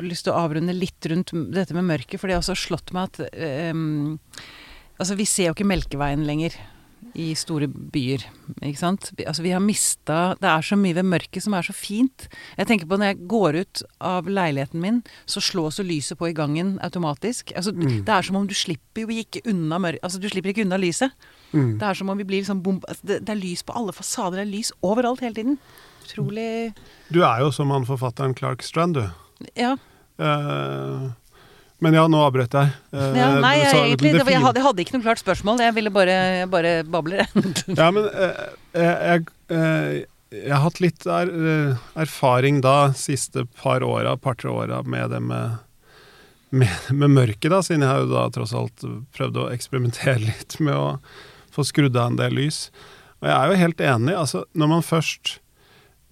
lyst til å avrunde litt rundt dette med mørket, for det har også slått meg at um, Altså, vi ser jo ikke Melkeveien lenger i store byer, ikke sant? Altså, vi har mista Det er så mye ved mørket som er så fint. Jeg tenker på når jeg går ut av leiligheten min, så slås jo lyset på i gangen automatisk. Altså, Mm. Det er som om du slipper jo ikke unna mørket Altså, du slipper ikke unna lyset. Mm. Det er som om vi blir liksom bom... Altså, det, det er lys på alle fasader, det er lys overalt hele tiden. Utrolig Du er jo som han forfatteren Clark Strand, du. Ja. Eh, men ja, nå avbrøt jeg. Eh, ja nei, jeg, egentlig, det, var- jeg, hadde, jeg hadde ikke noe klart spørsmål. Jeg ville bare, jeg bare babler. Ja, men eh, jeg, eh, jeg har hatt litt er, eh, erfaring da, siste par åra, par-tre åra, med det med, med, med mørket, da, siden jeg har jo da tross alt prøvd å eksperimentere litt med å få skrudd av en del lys. Og jeg er jo helt enig, altså når man først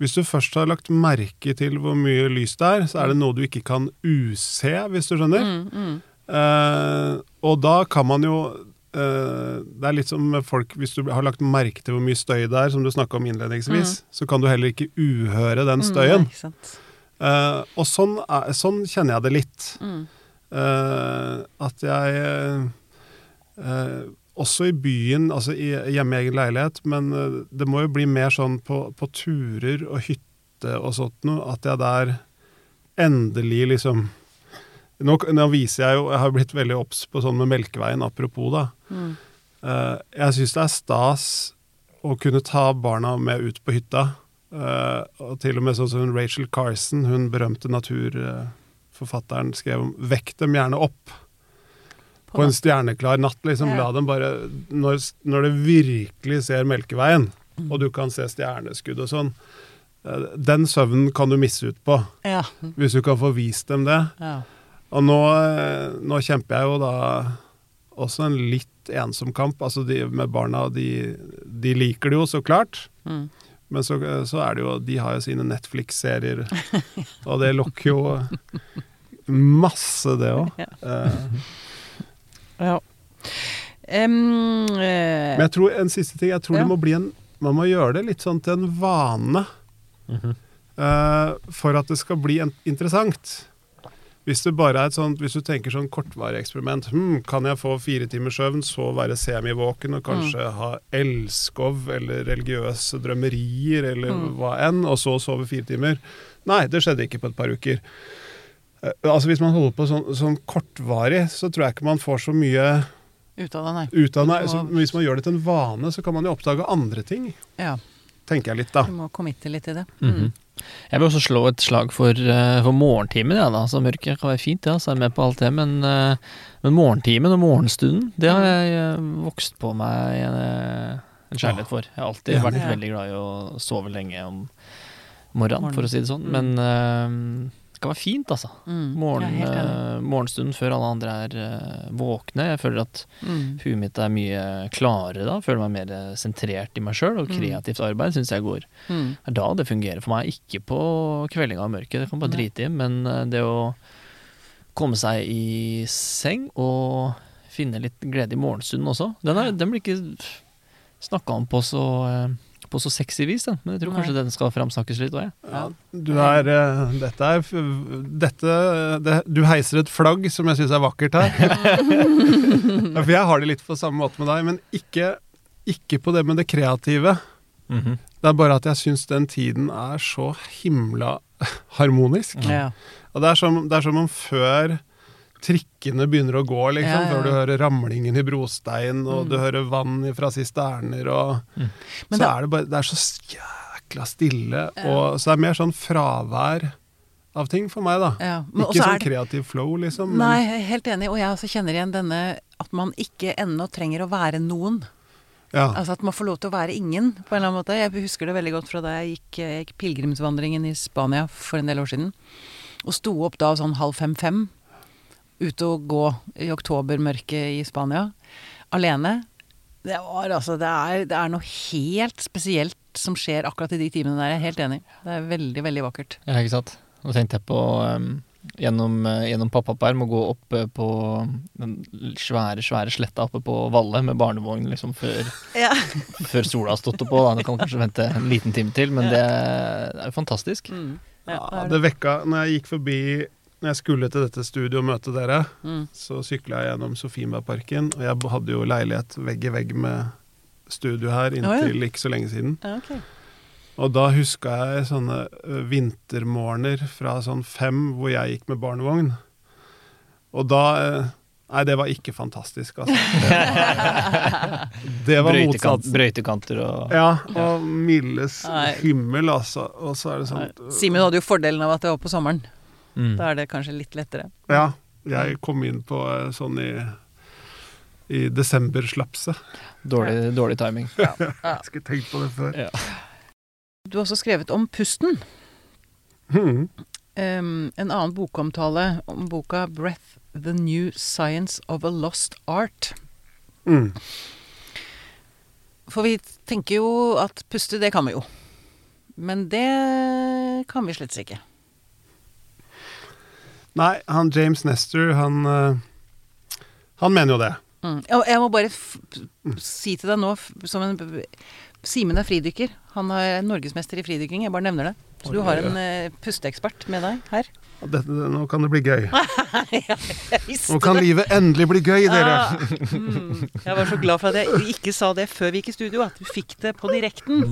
Hvis du først har lagt merke til hvor mye lys det er, så er det noe du ikke kan use, hvis du skjønner. Mm, mm. Eh, og da kan man jo eh, Det er litt som folk Hvis du har lagt merke til hvor mye støy det er, som du snakka om innledningsvis, så kan du heller ikke uhøre den støyen. Mm. Eh, og sånn, er, sånn kjenner jeg det litt. Mm. Eh, at jeg eh, Også i byen, altså i, hjemme i egen leilighet, men eh, det må jo bli mer sånn på, på turer og hytte og sånt noe, at jeg der endelig liksom nå, nå viser jeg jo Jeg har blitt veldig obs på sånn med Melkeveien, apropos, da. Mm. Eh, jeg syns det er stas å kunne ta barna med ut på hytta. Eh, og til og med sånn som Rachel Carson, hun berømte naturforfatteren, skrev om 'vekk dem gjerne opp'. På en stjerneklar natt, liksom. La dem bare Når, når det virkelig ser Melkeveien, Mm. og du kan se stjerneskudd og sånn, eh, den søvnen kan du misse ut på, Ja. hvis du kan få vist dem det. ja. Og nå, eh, nå kjemper jeg jo da også en litt ensom kamp. Altså de med barna, de, de liker det jo så klart. Mm. Men så, så er det jo De har jo sine Netflix-serier, og det lokker jo masse, det òg. Ja. Ja. Um, uh, men jeg tror en siste ting Jeg tror Ja. det må bli en Man må gjøre det litt sånn til en vane Mm -hmm. uh, for at det skal bli en, interessant. Hvis det bare er et sånt, hvis du tenker sånn kortvarig eksperiment hm, Kan jeg få fire timers søvn, så være semivåken og kanskje ha elskov eller religiøse drømmerier eller Mm. hva enn, og så sove fire timer? Nei, det skjedde ikke på et par uker. Eh, altså Hvis man holder på sånn, sånn kortvarig, så tror jeg ikke man får så mye ut av det, nei. ut av det. Så må- hvis man gjør det til en vane, så kan man jo oppdage andre ting. Ja, Tenker jeg litt, da. du må committe litt i det. Mhm. Jeg vil også slå et slag for, eh, for morgentimen. Ja, da. Så mørket kan være fint, ja, så er jeg med på alt det. Men, eh, men morgentimen og morgenstunden, det har jeg vokst på meg en, en kjærlighet for. Jeg har alltid vært Ja. veldig glad i å sove lenge om morgenen, Morgen. for å si det sånn. Mm. Men kan være fint, altså. Mm. Morgen, enig. eh, morgenstunden før alle andre er uh, våkne. Jeg føler at Mm. huet mitt er mye klarere da. Føler meg mer eh, sentrert i meg sjøl, og Mm. kreativt arbeid syns jeg går Mm. det er da det fungerer for meg, ikke på kveldinga og mørket. Det kan bare drite i. Men det å komme seg i seng og finne litt glede i morgenstunden også, den, er, den blir ikke snakka om på så, eh, på så sexy vis, den. Men jeg tror Nei. kanskje den skal framsnakkes litt òg, jeg. Ja, du er eh, Dette er Dette det, Du heiser et flagg som jeg syns er vakkert her. Ja, For jeg har det litt på samme måte med deg, men ikke, ikke på det med det kreative. Mhm. Det er bare at jeg syns den tiden er så himla harmonisk. Ja. Og det er som, det er som om før trikkene begynner å gå, liksom, Ja, ja, før du hører ramlingen i brostein, og Mm. du hører vann fra sisterner, og Mm. Men så da- er det bare Det er så jækla stille, og så er det er mer sånn fravær av ting for meg, da. Ja. Men Ikke sånn det- kreativ flow, liksom. men- Nei, helt enig. Og jeg også kjenner igjen denne at man ikke ennå trenger å være noen. Ja. Altså at man får lov til å være ingen, på en eller annen måte. Jeg husker det veldig godt fra da jeg gikk, jeg gikk pilegrimsvandringen i Spania for en del år siden. Og sto opp da sånn halv fem-fem. Ute og gå i oktobermørket i Spania. Alene. Det var altså Det er, det er noe helt spesielt som skjer akkurat i de timene der. Jeg er helt enig. Det er veldig, veldig vakkert. Ja, ikke sant. Nå tenkte jeg på um, gjennom, uh, gjennom pappaperm å gå opp på den svære, svære sletta oppe på Valle med barnevogn liksom før, Ja. før sola har stått oppå. Da. Du kan kanskje vente en liten time til, men det, det er jo fantastisk. Mm. Ja, det det vekka Når jeg gikk forbi Når jeg skulle til dette studioet og møte dere, Mm. så sykla jeg gjennom Sofienbergparken, og jeg hadde jo leilighet vegg i vegg med studio her inntil ikke så lenge siden. Ja, okay. Og da huska jeg sånne vintermorgener fra sånn fem hvor jeg gikk med barnevogn. Og da Nei, det var ikke fantastisk, altså. Det var motsatsen. brøytekanter og Ja, og mildes himmel, altså. Og så er det sånn Simen hadde jo fordelen av at det var på sommeren. Mm. Da er det kanskje litt lettere. Ja, jeg kom inn på sånn i i desemberslapset. dårlig, dårlig timing. Ja. Jeg skulle tenkt på det før. Ja. Du har også skrevet om pusten. Mm. Um, en annen bokomtale om boka 'Breath The New Science of a Lost Art'. Mm. For vi tenker jo at puste, det kan vi jo. Men det kan vi slett ikke. Nei, han James Nestor, han Han mener jo det. Mm. Jeg må bare si til deg nå, som en Simen er fridykker. Han er norgesmester i fridykking. Jeg bare nevner det. Så du har en uh, pusteekspert med deg her. Dette, nå kan det bli gøy. ja, Nå kan det. livet endelig bli gøy, dere. Ah, mm. Jeg var så glad for at jeg ikke sa det før vi gikk i studio, at du fikk det på direkten.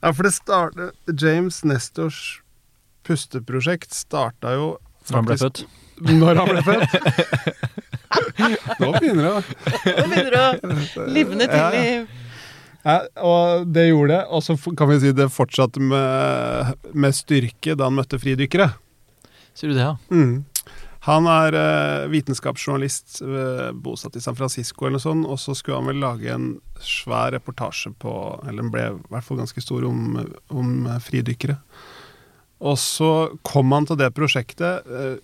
Ja, for det startet James Nestors pusteprosjekt starta jo Når han ble faktisk- født. Når han ble født. Nå begynner det. Nå begynner det å livne til i Ja, og det gjorde det. Og så kan vi si det fortsatte med, med styrke da han møtte fridykkere. Sier du det, ja? Mm. Han er uh, vitenskapsjournalist uh, bosatt i San Francisco, eller noe sånt, og så skulle han vel lage en svær reportasje på Eller den ble i hvert fall ganske stor om, om eh, fridykkere. Og så kom han til det prosjektet eh,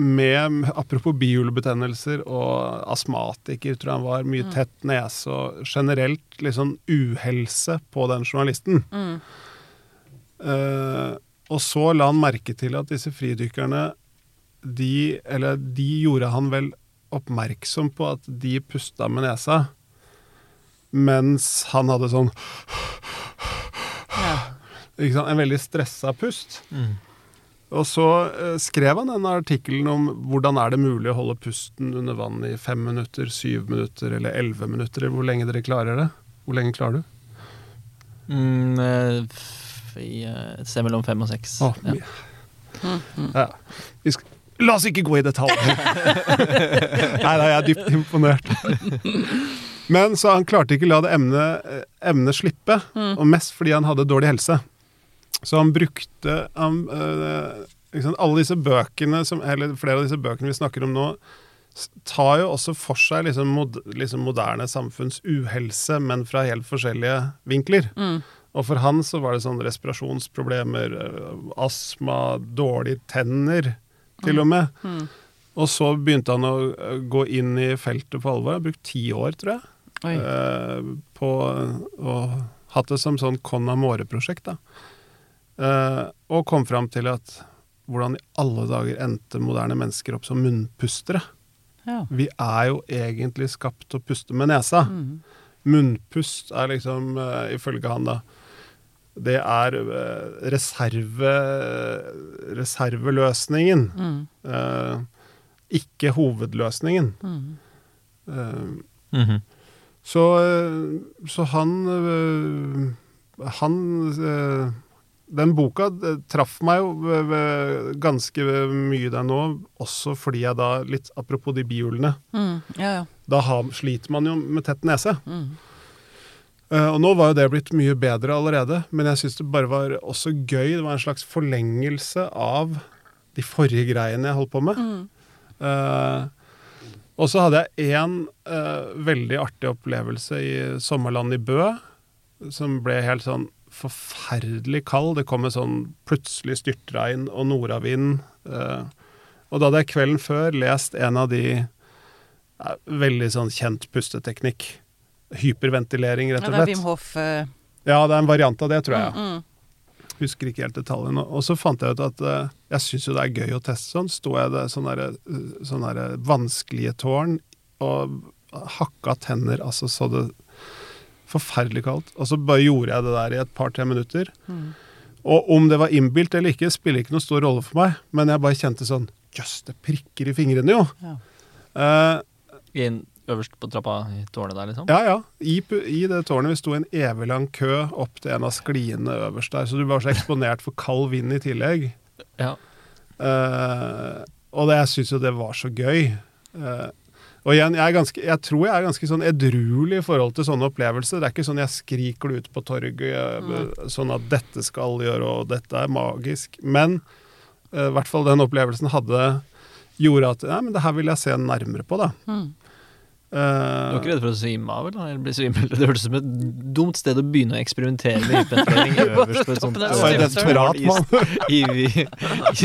med Apropos bihulebetennelser og astmatiker, tror jeg han var. Mye tett nese og generelt litt sånn uhelse på den journalisten. mm. Uh, og så la han merke til at disse fridykkerne de, eller de gjorde han vel oppmerksom på at de pusta med nesa, mens han hadde sånn En veldig stressa pust. Mm. Og så eh, skrev han denne artikkelen om hvordan er det mulig å holde pusten under vann i fem minutter, syv minutter eller elleve minutter, eller hvor lenge dere klarer det. Hvor lenge klarer du? Mm, eh, f- i, eh, et sted mellom fem og seks. Å, ja. Mm, mm. Ja. La oss ikke gå i detalj. Nei da, jeg er dypt imponert. Men så han klarte ikke la det emnet, emnet slippe, Mm. og mest fordi han hadde dårlig helse. Så han brukte han, ikke sant, Alle disse bøkene, som, eller flere av disse bøkene vi snakker om nå, tar jo også for seg liksom, mod, liksom moderne samfunns uhelse, men fra helt forskjellige vinkler. Mm. Og for han så var det sånn respirasjonsproblemer, eh, astma, dårlige tenner, til og med. Mm. Og så begynte han å eh, gå inn i feltet på alvor. Han har brukt ti år, tror jeg, eh, på å hatt det som sånn Con Amore-prosjekt. da. Eh, og kom fram til at hvordan i alle dager endte moderne mennesker opp som munnpustere? Ja. Vi er jo egentlig skapt til å puste med nesa. Mm. Munnpust er liksom, uh, ifølge han da, det er uh, reserve, reserveløsningen, Mm. Uh, ikke hovedløsningen. Mm. Eh, Mhm. så, så han Han Den boka eh, traff meg jo ganske mye der nå, også fordi jeg da, litt apropos de bihulene, Mm. Ja, ja. da har, sliter man jo med tett nese. Mm. Uh, og nå var jo det blitt mye bedre allerede, men jeg syns det bare var også gøy. Det var en slags forlengelse av de forrige greiene jeg holdt på med. Mm. Uh, og så hadde jeg én veldig artig opplevelse i sommerland i Bø, som ble helt sånn forferdelig kald. Det kom en sånn plutselig styrtregn og nordavind. eh, og da hadde jeg kvelden før lest en av de ja, veldig sånn kjent pusteteknikk. Hyperventilering, rett Ja, og det er slett. Wim Hof. eh, Ja, det er en variant av det, tror jeg. Mm, mm. Husker ikke helt detaljene. Og så fant jeg ut at eh, jeg syns jo det er gøy å teste sånn. Sto jeg det sånne, eh, sånne vanskelige tårn og hakka tenner, altså så det forferdelig kaldt. Og så bare gjorde jeg det der i et par-tre minutter. Mm. Og om det var innbilt eller ikke, spiller ikke noen stor rolle for meg, men jeg bare kjente sånn Jøss, det prikker i fingrene, jo. Ja. Eh, Inn øverst på trappa i tårnet der, liksom? Ja, ja. I, I det tårnet vi sto i en evig lang kø opp til en av skliene øverst der, så du var så eksponert for kald vind i tillegg. Ja. Uh, og det, jeg syns jo det var så gøy. Eh, og igjen, jeg, er ganske, jeg tror jeg er ganske sånn edruelig i forhold til sånne opplevelser. Det er ikke sånn jeg skriker det ut på torget sånn at 'dette skal gjøre', og 'dette er magisk'. Men eh, i hvert fall den opplevelsen hadde gjorde at Nei, men det her vil jeg se nærmere på, da. Mm. Du er ikke redd for å svime av, eller? eller bli svimmel? Det hørtes ut som et dumt sted å begynne å eksperimentere med hyperventilering øverst på et sånt Toppen var desperat, mann.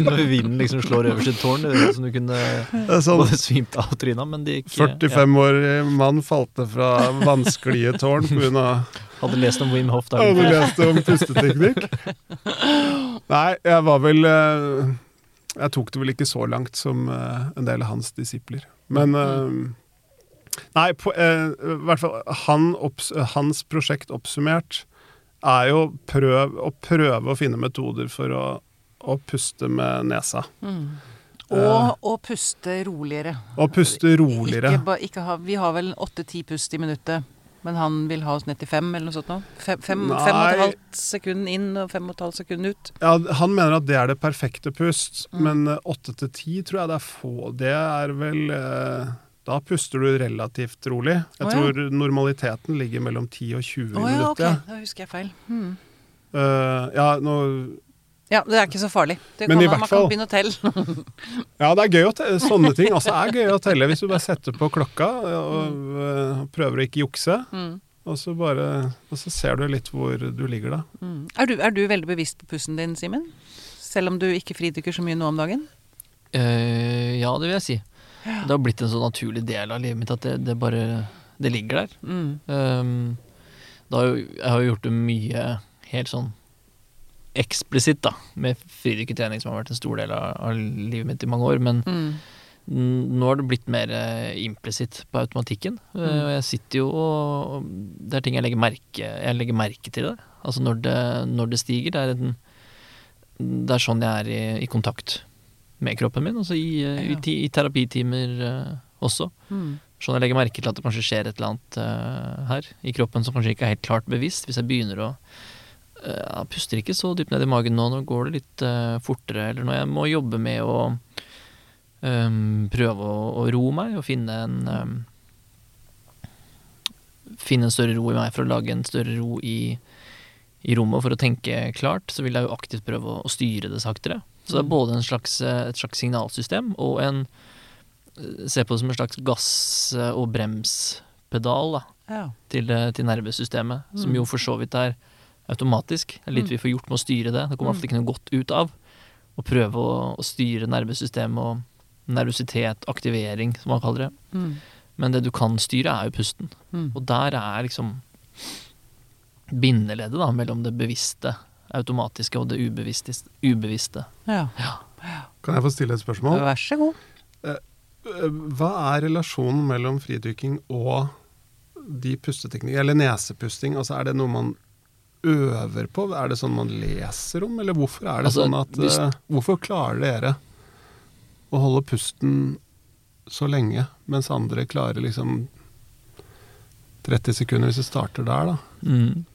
Når vinden liksom slår øverst i et tårn. Det høres ut som du kunne Det sånn både svimt av trynet, men det gikk 45 år mann falt ned fra vanskelige tårn pga. Hadde lest om Wim Hof Hadde dagen du lest om pusteteknikk? Nei, jeg var vel eh, jeg tok det vel ikke så langt som eh, en del av hans disipler. Men eh, Nei, på, eh, hvert fall han opps, hans prosjekt oppsummert er jo prøv, å prøve å finne metoder for å, å puste med nesa. Og å puste roligere. Og puste roligere. Ikke, ikke ha, vi har vel åtte-ti pust i minuttet, men han vil ha oss ned til fem, eller noe sånt nå? Fem, fem, fem og et halvt sekund inn og fem og et halvt sekund ut. Ja, han mener at det er det perfekte pust, Mm. men eh, åtte til ti tror jeg det er få. Det er vel eh, Da puster du relativt rolig. Jeg oh, ja. tror normaliteten ligger mellom 10 og 20 oh, ja, ok. Okay. Da husker jeg feil. Hmm. Uh, ja, nå, Ja, det er ikke så farlig. Det Men kan, i hvert man fall- kan begynne å telle. ja, det er gøy å telle. Sånne ting også er gøy å telle. Hvis du bare setter på klokka og eh, prøver å ikke jukse, Mm. og så, bare, og så ser du litt hvor du ligger da. Mm. Er, du, er du veldig bevisst på pusten din, Simen? Selv om du ikke fridykker så mye nå om dagen? Uh, ja, det vil jeg si. Det har blitt en så naturlig del av livet mitt at det, det bare Det ligger der. Mm. Um, har jo, jeg har jo gjort det mye helt sånn eksplisitt, da, med fridykkertrening, som har vært en stor del av, av livet mitt i mange år. Men Mm. nå har det blitt mer eh, implisitt på automatikken. Eh, Mm. Og jeg sitter jo og Det er ting jeg legger merke Jeg legger merke til det. Altså når det, når det stiger. Det er, en, det er sånn jeg er i, i kontakt med kroppen min. Altså i, eh, i, i terapitimer uh, også. Mm. Sånn jeg legger merke til at det kanskje skjer et eller annet eh, her i kroppen som kanskje ikke er helt klart bevisst. Hvis jeg begynner å Jeg puster ikke så dypt ned i magen nå, nå går det litt fortere. Eller når jeg må jobbe med å um, prøve å, å roe meg og finne en um, Finne en større ro i meg for å lage en større ro i, i rommet for å tenke klart, så vil jeg jo aktivt prøve å, å styre det saktere. Så det er Mm. både en slags, eh, et slags signalsystem og en Se på det som en slags gass- og bremspedal da, Ja. til, eh, til nervesystemet, som Mm. jo for så vidt er automatisk. Det er litt Mm. vi får gjort med å styre det. Det kommer ofte ikke noe godt ut av å prøve å, å styre nervesystemet og nervøsitet, aktivering, som man kaller det. Mm. Men det du kan styre, er jo pusten. Mm. Og der er liksom bindeleddet da, mellom det bevisste, automatiske og det ubevisste. ubevisste. ja. Kan jeg få stille et spørsmål? Vær så god. Eh, Hva er relasjonen mellom fridykking og de pusteteknikkene, eller nesepusting? Altså, er det noe man øver på? Er det sånn man leser om, eller hvorfor er det Altså, sånn at hvis- eh, Hvorfor klarer dere å holde pusten så lenge, mens andre klarer liksom 30 sekunder hvis du starter der, da? Mm.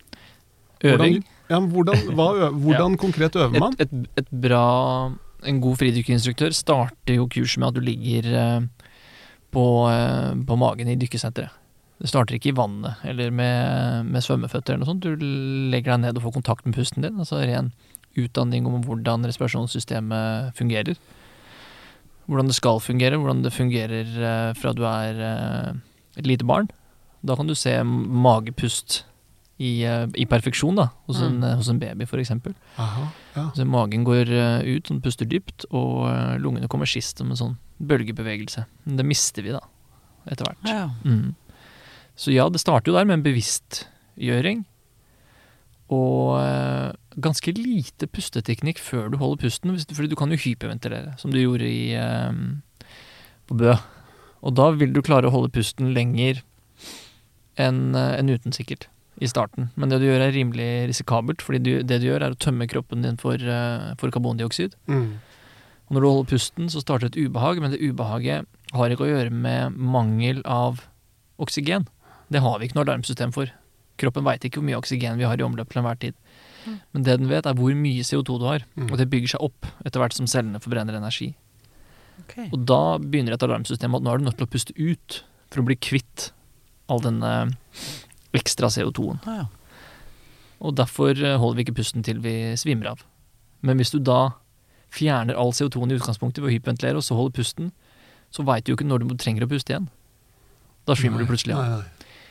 Øving. Hvordan, ja, hvordan, hva, hvordan ja. konkret øver man? Et, et, et bra En god fridykkerinstruktør starter jo kurset med at du ligger på, på magen i dykkesenteret. Det starter ikke i vannet eller med, med svømmeføtter eller noe sånt. Du legger deg ned og får kontakt med pusten din. Altså ren utdanning om hvordan respirasjonssystemet fungerer. Hvordan det skal fungere, hvordan det fungerer fra du er et lite barn. Da kan du se magepust i, eh, i perfeksjon da, hos, en, Mm. hos en baby, eksempel. Ja. Så magen går eh, ut, den puster dypt, og eh, lungene kommer sist som en sånn bølgebevegelse. Men det mister vi da, etter hvert. Ja. Mm. Så ja, det starter jo der med en bevisstgjøring. Og ganske lite pusteteknikk før du holder pusten, fordi du kan jo hyperventilere, som du gjorde i, på Bø. Og da vil du klare å holde pusten lenger enn enn uten, sikkert, i starten. Men det du gjør er rimelig risikabelt, fordi du, det du gjør er å tømme kroppen din for, eh, for karbondioksid. Mm. Og når du holder pusten, så starter et ubehag, men det ubehaget har ikke å gjøre med mangel av oksygen. Det har vi ikke noe alarmsystem for. Kroppen veit ikke hvor mye oksygen vi har i omløp til enhver tid. Mm. Men det den vet, er hvor mye CO2 du har, Mm. og det bygger seg opp etter hvert som cellene forbrenner energi. Okay. Og da begynner et alarmsystem at nå er du nødt til å puste ut for å bli kvitt all denne ekstra CO2-en. Ah, ja. Og derfor eh, holder vi ikke pusten til vi svimer av. Men hvis du da fjerner all CO2-en i utgangspunktet ved å hyperventilere, og så holder pusten, så veit du jo ikke når du trenger å puste igjen. Da svimmer du plutselig av.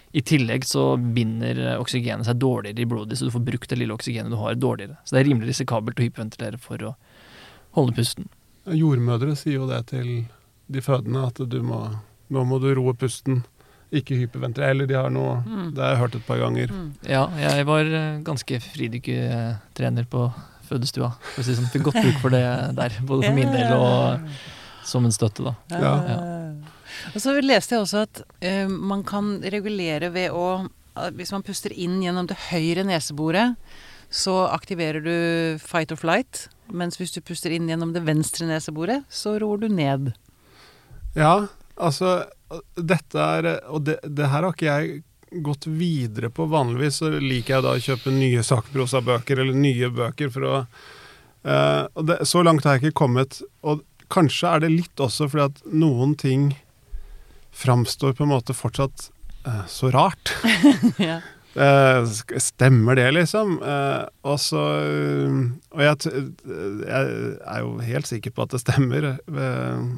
I tillegg så binder eh, oksygenet seg dårligere i blodet, så du får brukt det lille oksygenet du har, dårligere. Så det er rimelig risikabelt å hyperventilere for å holde pusten. Jordmødre sier jo det til de fødende, at du må, nå må du roe pusten, ikke hyperventilere. Eller de har noe Mm. Det har jeg hørt et par ganger. Mm. Ja, jeg var eh, ganske fridykkertrener på fødestua. For å si sånn. Fikk godt bruk for det der, både for min del og som en støtte, da. Ja. Og så leste jeg også at uh, man kan regulere ved å Hvis man puster inn gjennom det høyre neseboret, så aktiverer du fight or flight. Mens hvis du puster inn gjennom det venstre neseboret, så roer du ned. Ja, altså Dette er Og det, det her har ikke jeg gått videre på. Vanligvis så liker jeg da å kjøpe nye sakprosabøker eller nye bøker for å uh, og det, Så langt har jeg ikke kommet. Og kanskje er det litt også fordi at noen ting framstår på en måte fortsatt uh, så rart. ja. Eh, stemmer det, liksom? Eh, og så eh, Og jeg, jeg er jo helt sikker på at det stemmer.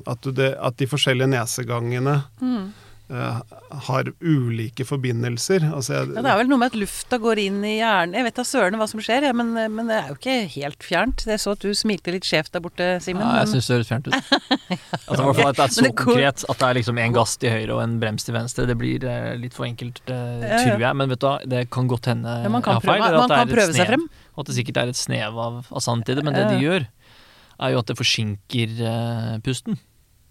at, du at de forskjellige nesegangene Mm. Eh, har ulike forbindelser. Altså jeg, ja, Det er vel noe med at lufta går inn i hjernen. Jeg vet da søren hva som skjer, ja, men, men det er jo ikke helt fjernt. Jeg så at du smilte litt skjevt der borte, Simen. Ja, jeg men- syns det høres fjernt ut. Altså, i hvert fall at det er så det går- konkret at det er liksom en gass til høyre og en brems til venstre. Det blir eh, litt for enkelt, eh, Ja, tror jeg. Men vet du hva, det kan godt hende ja, man kan jeg har feil. prøve, man det er kan prøve seg frem. Og at det sikkert er et snev av, av sant i det. Men det de gjør, er jo at det forsinker eh, pusten.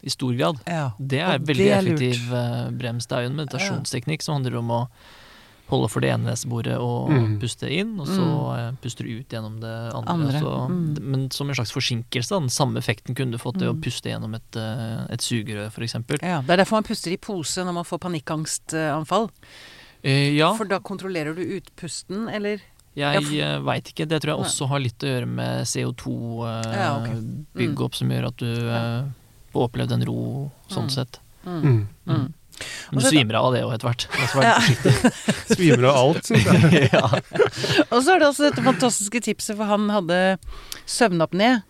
I stor grad. Ja. Det er veldig det er effektiv eh, brems. Det er jo en meditasjonsteknikk som handler om å holde for det ene neseboret og Mm. puste inn, og så mm. puster du ut gjennom det andre. Andre, Så, mm. Men som en slags forsinkelse. Den samme effekten kunne du fått ved å Mm. puste gjennom et, eh, et sugerør, f.eks. Ja, Det er derfor man puster i pose når man får panikkangstanfall. Eh, ja, For da kontrollerer du utpusten, eller? jeg ja, veit ikke. Det tror jeg også har litt å gjøre med Ja, ok. CO2-bygge Mm. opp, som gjør at du eh, opplevd en ro, sånn Mm. sett. Mm. mm, Mm. Men du så- svimer av det òg etter hvert. Ja. svimer av alt, syns jeg. ja. Og så er det også dette fantastiske tipset, for han hadde søvnapné.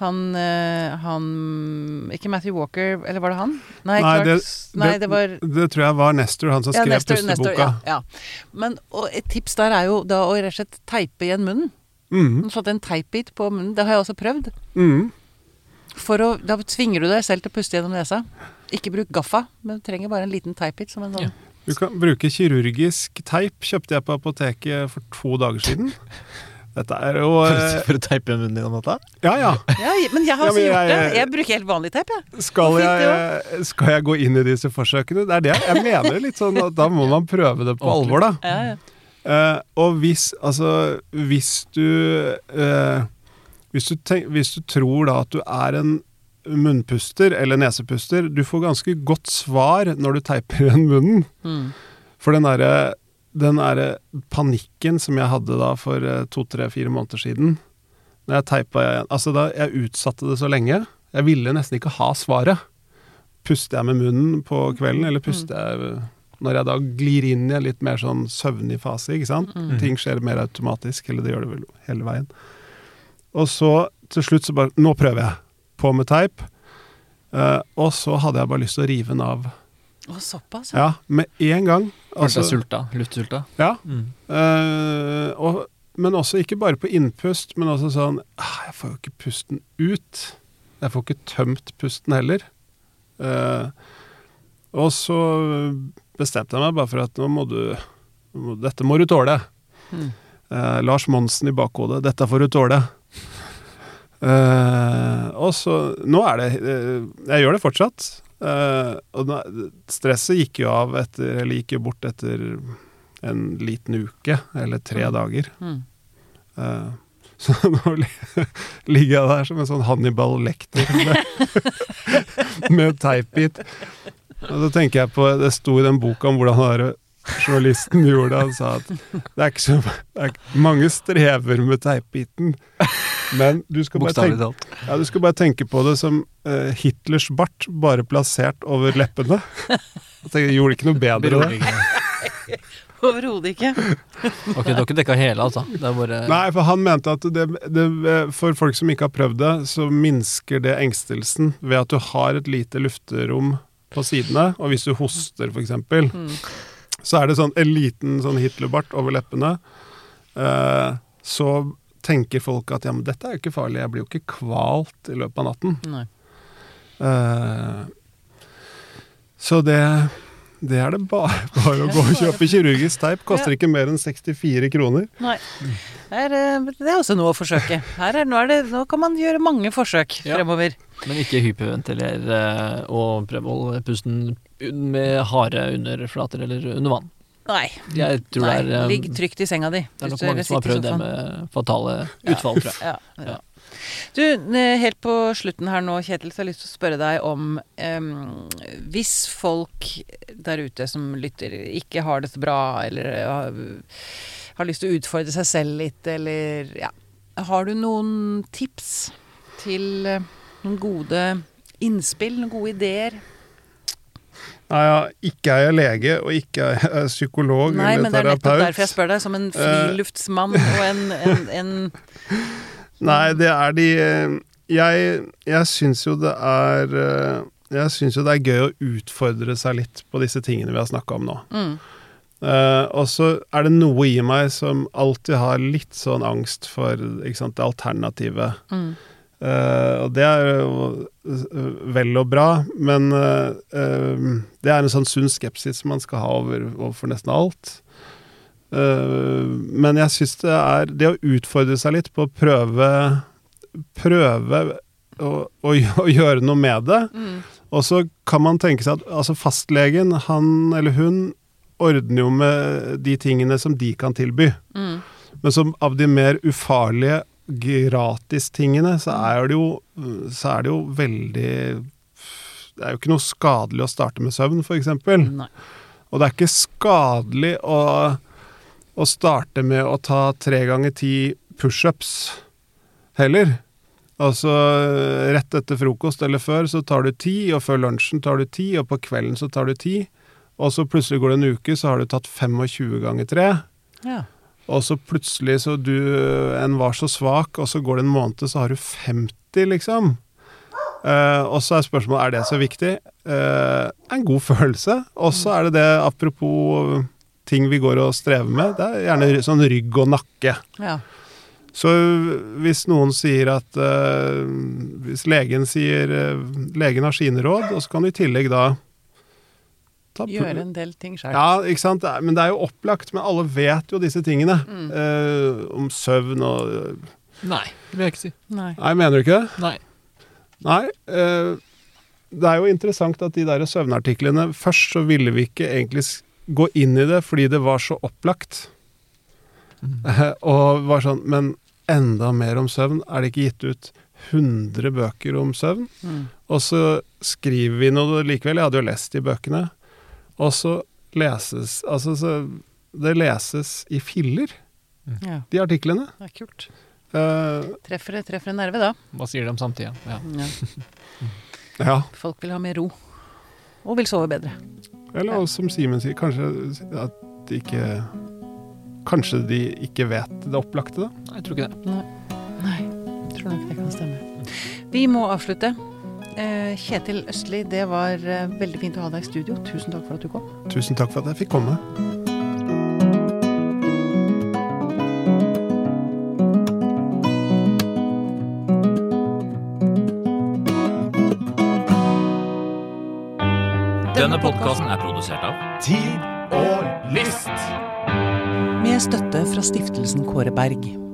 Han, eh, han Ikke Matthew Walker, eller var det han? Nei, Nei, det- nei det var Det tror jeg var Nestor, han som ja, skrev Nestor- Nestor, pusteboka. ja, ja. Men og et tips der er jo da å rett og slett teipe igjen munnen. Mm, satte en teipbit på munnen. Det har jeg også prøvd. mm. For å, Da tvinger du deg selv til å puste gjennom nesa. Ikke bruk gaffa, men du trenger bare en liten teipbit. Som en sånn. Ja. Du kan bruke kirurgisk teip, kjøpte jeg på apoteket for to dager siden. Dette er jo eh, For å teipe munnen din om natta? Ja ja. Ja, men jeg har Ja, også ja, gjort jeg- det. Jeg bruker helt vanlig teip, jeg. Skal jeg, skal jeg gå inn i disse forsøkene? Det er det jeg mener. litt sånn at Da må man prøve det på Ordentlig. alvor, da. Ja, ja. Eh, og hvis Altså, hvis du eh, hvis, du tenk, hvis du tror da at du er en munnpuster eller nesepuster, du får ganske godt svar når du teiper igjen munnen. Mm. For den derre den der panikken som jeg hadde da for eh, to, tre, fire måneder siden Når jeg teipa igjen Altså, da jeg utsatte det så lenge. Jeg ville nesten ikke ha svaret. Puster jeg med munnen på kvelden, eller puster jeg når jeg da glir inn i en litt mer sånn søvnig fase, ikke sant? Mm. Ting skjer mer automatisk, eller det gjør det vel hele veien. Og så til slutt så bare Nå prøver jeg. På med teip. Uh, og så hadde jeg bare lyst til å rive den av. Å, såpass? Ja, med en gang. Følte Altså, deg sulta. Luftsulta. ja, Mm. Uh, og, men også ikke bare på innpust, men også sånn ah, Jeg får jo ikke pusten ut. Jeg får ikke tømt pusten heller. Uh, og så bestemte jeg meg bare for at nå må du Dette må du tåle. Mm. Uh, Lars Monsen i bakhodet. Dette får du tåle. Eh, og så Nå er det uh, Jeg gjør det fortsatt. Uh, og da, stresset gikk jo av etter Eller gikk jo bort etter en liten uke, eller tre Mm. dager. Mm. Så nå ligger jeg der som en sånn Hannibal Lekter med, med teipbit. Og så tenker jeg på Det sto i den boka om hvordan han der journalisten gjorde det. Han sa at det er ikke så det er, Mange strever med teipbiten, men du skal, bare tenke, ja, du skal bare tenke på det som uh, Hitlers bart, bare plassert over leppene. Jeg tenker, det gjorde ikke noe bedre, det. Overhodet ikke. Ok, du har ikke dekka hele, altså? Det er bare Nei, for han mente at det, det, for folk som ikke har prøvd det, så minsker det engstelsen ved at du har et lite lufterom på sidene, og hvis du hoster f.eks., Mm. Så er det sånn en liten sånn Hitlerbart over leppene. Eh, så tenker folk at ja, men dette er jo ikke farlig, jeg blir jo ikke kvalt i løpet av natten. Nei. Eh, så det det er det bare, bare å gå og kjøpe kirurgisk teip. Koster ikke mer enn 64 kroner. Nei. Det er, eh, det er også noe å forsøke. Her er, nå, er det, nå kan man gjøre mange forsøk Ja. fremover. Men ikke hyperventilere og prøve å holde pusten med hare under flater eller under vann. Nei. Jeg tror Nei. det er, um, Ligg trygt i senga di. det er nok mange som har prøvd det med fatale utfall, tror jeg. Ja, ja. Ja. Du, eh, helt på slutten her nå, Kjetil, så har jeg lyst til å spørre deg om em, Hvis folk der ute som lytter, ikke har det så bra, eller har, har lyst til å utfordre seg selv litt, eller ja Har du noen tips til eh, noen gode innspill, noen gode ideer? Nei, ja, ikke er jeg lege, og ikke er jeg psykolog Nei, men det er nettopp derfor jeg spør deg, som en friluftsmann og en, en, en Nei, det er de eh, Jeg, jeg syns jo det er eh, Jeg syns jo det er gøy å utfordre seg litt på disse tingene vi har snakka om nå. mm, Uh, og så er det noe i meg som alltid har litt sånn angst for sant, det alternativet. mm, Eh, og det er jo eh, vel og bra, men uh, uh, det er en sånn sunn skepsis man skal ha over, overfor nesten alt. Men jeg syns det er det å utfordre seg litt på å prøve Prøve å, å, å gjøre noe med det. mm, Og så kan man tenke seg at altså fastlegen, han eller hun, ordner jo med de tingene som de kan tilby. mm, Men som av de mer ufarlige gratistingene, så er det jo Så er det jo veldig Det er jo ikke noe skadelig å starte med søvn, f.eks. Og det er ikke skadelig å, å starte med å ta tre ganger ti pushups heller. Altså rett etter frokost eller før så tar du ti, og før lunsjen tar du ti, og på kvelden så tar du ti. Og så plutselig går det en uke, så har du tatt 25 ganger tre. Ja. Og så plutselig så du En var så svak, og så går det en måned, så har du 50, liksom. Uh, og så er spørsmålet er det så viktig. Uh, en god følelse. Og så er det det, apropos ting vi går og strever med, det er gjerne sånn rygg og nakke. ja. Så hvis noen sier at uh, Hvis legen sier Legen har sine råd, og så kan du i tillegg da Gjøre en del ting sjøl. ja, ikke sant. Men det er jo opplagt. Men alle vet jo disse tingene. Mm. Eh, om søvn og Nei, det vil jeg ikke si. Nei. Nei, mener du ikke det? Nei. Nei. eh, det er jo interessant at de der søvnartiklene Først så ville vi ikke egentlig gå inn i det fordi det var så opplagt. Eh, og var sånn Men enda mer om søvn. Er det ikke gitt ut 100 bøker om søvn? Mm. Og så skriver vi noe likevel. Jeg hadde jo lest de bøkene. Og så leses Altså, så det leses i filler, Ja, de artiklene. det er kult. Uh, Treffer det treffer en nerve, da. Hva sier de om samtida? Ja. Ja. ja. Folk vil ha mer ro. Og vil sove bedre. Eller også, som Simen sier, kanskje at de ikke Kanskje de ikke vet det opplagte, da. Nei, jeg tror ikke det. Nei, jeg tror nok det kan stemme. Vi må avslutte. Eh, Kjetil Østli, det var eh, veldig fint å ha deg i studio. Tusen takk for at du kom. Tusen takk for at jeg fikk komme. Denne podkasten er produsert av Tid og list. Med støtte fra stiftelsen Kåre Berg.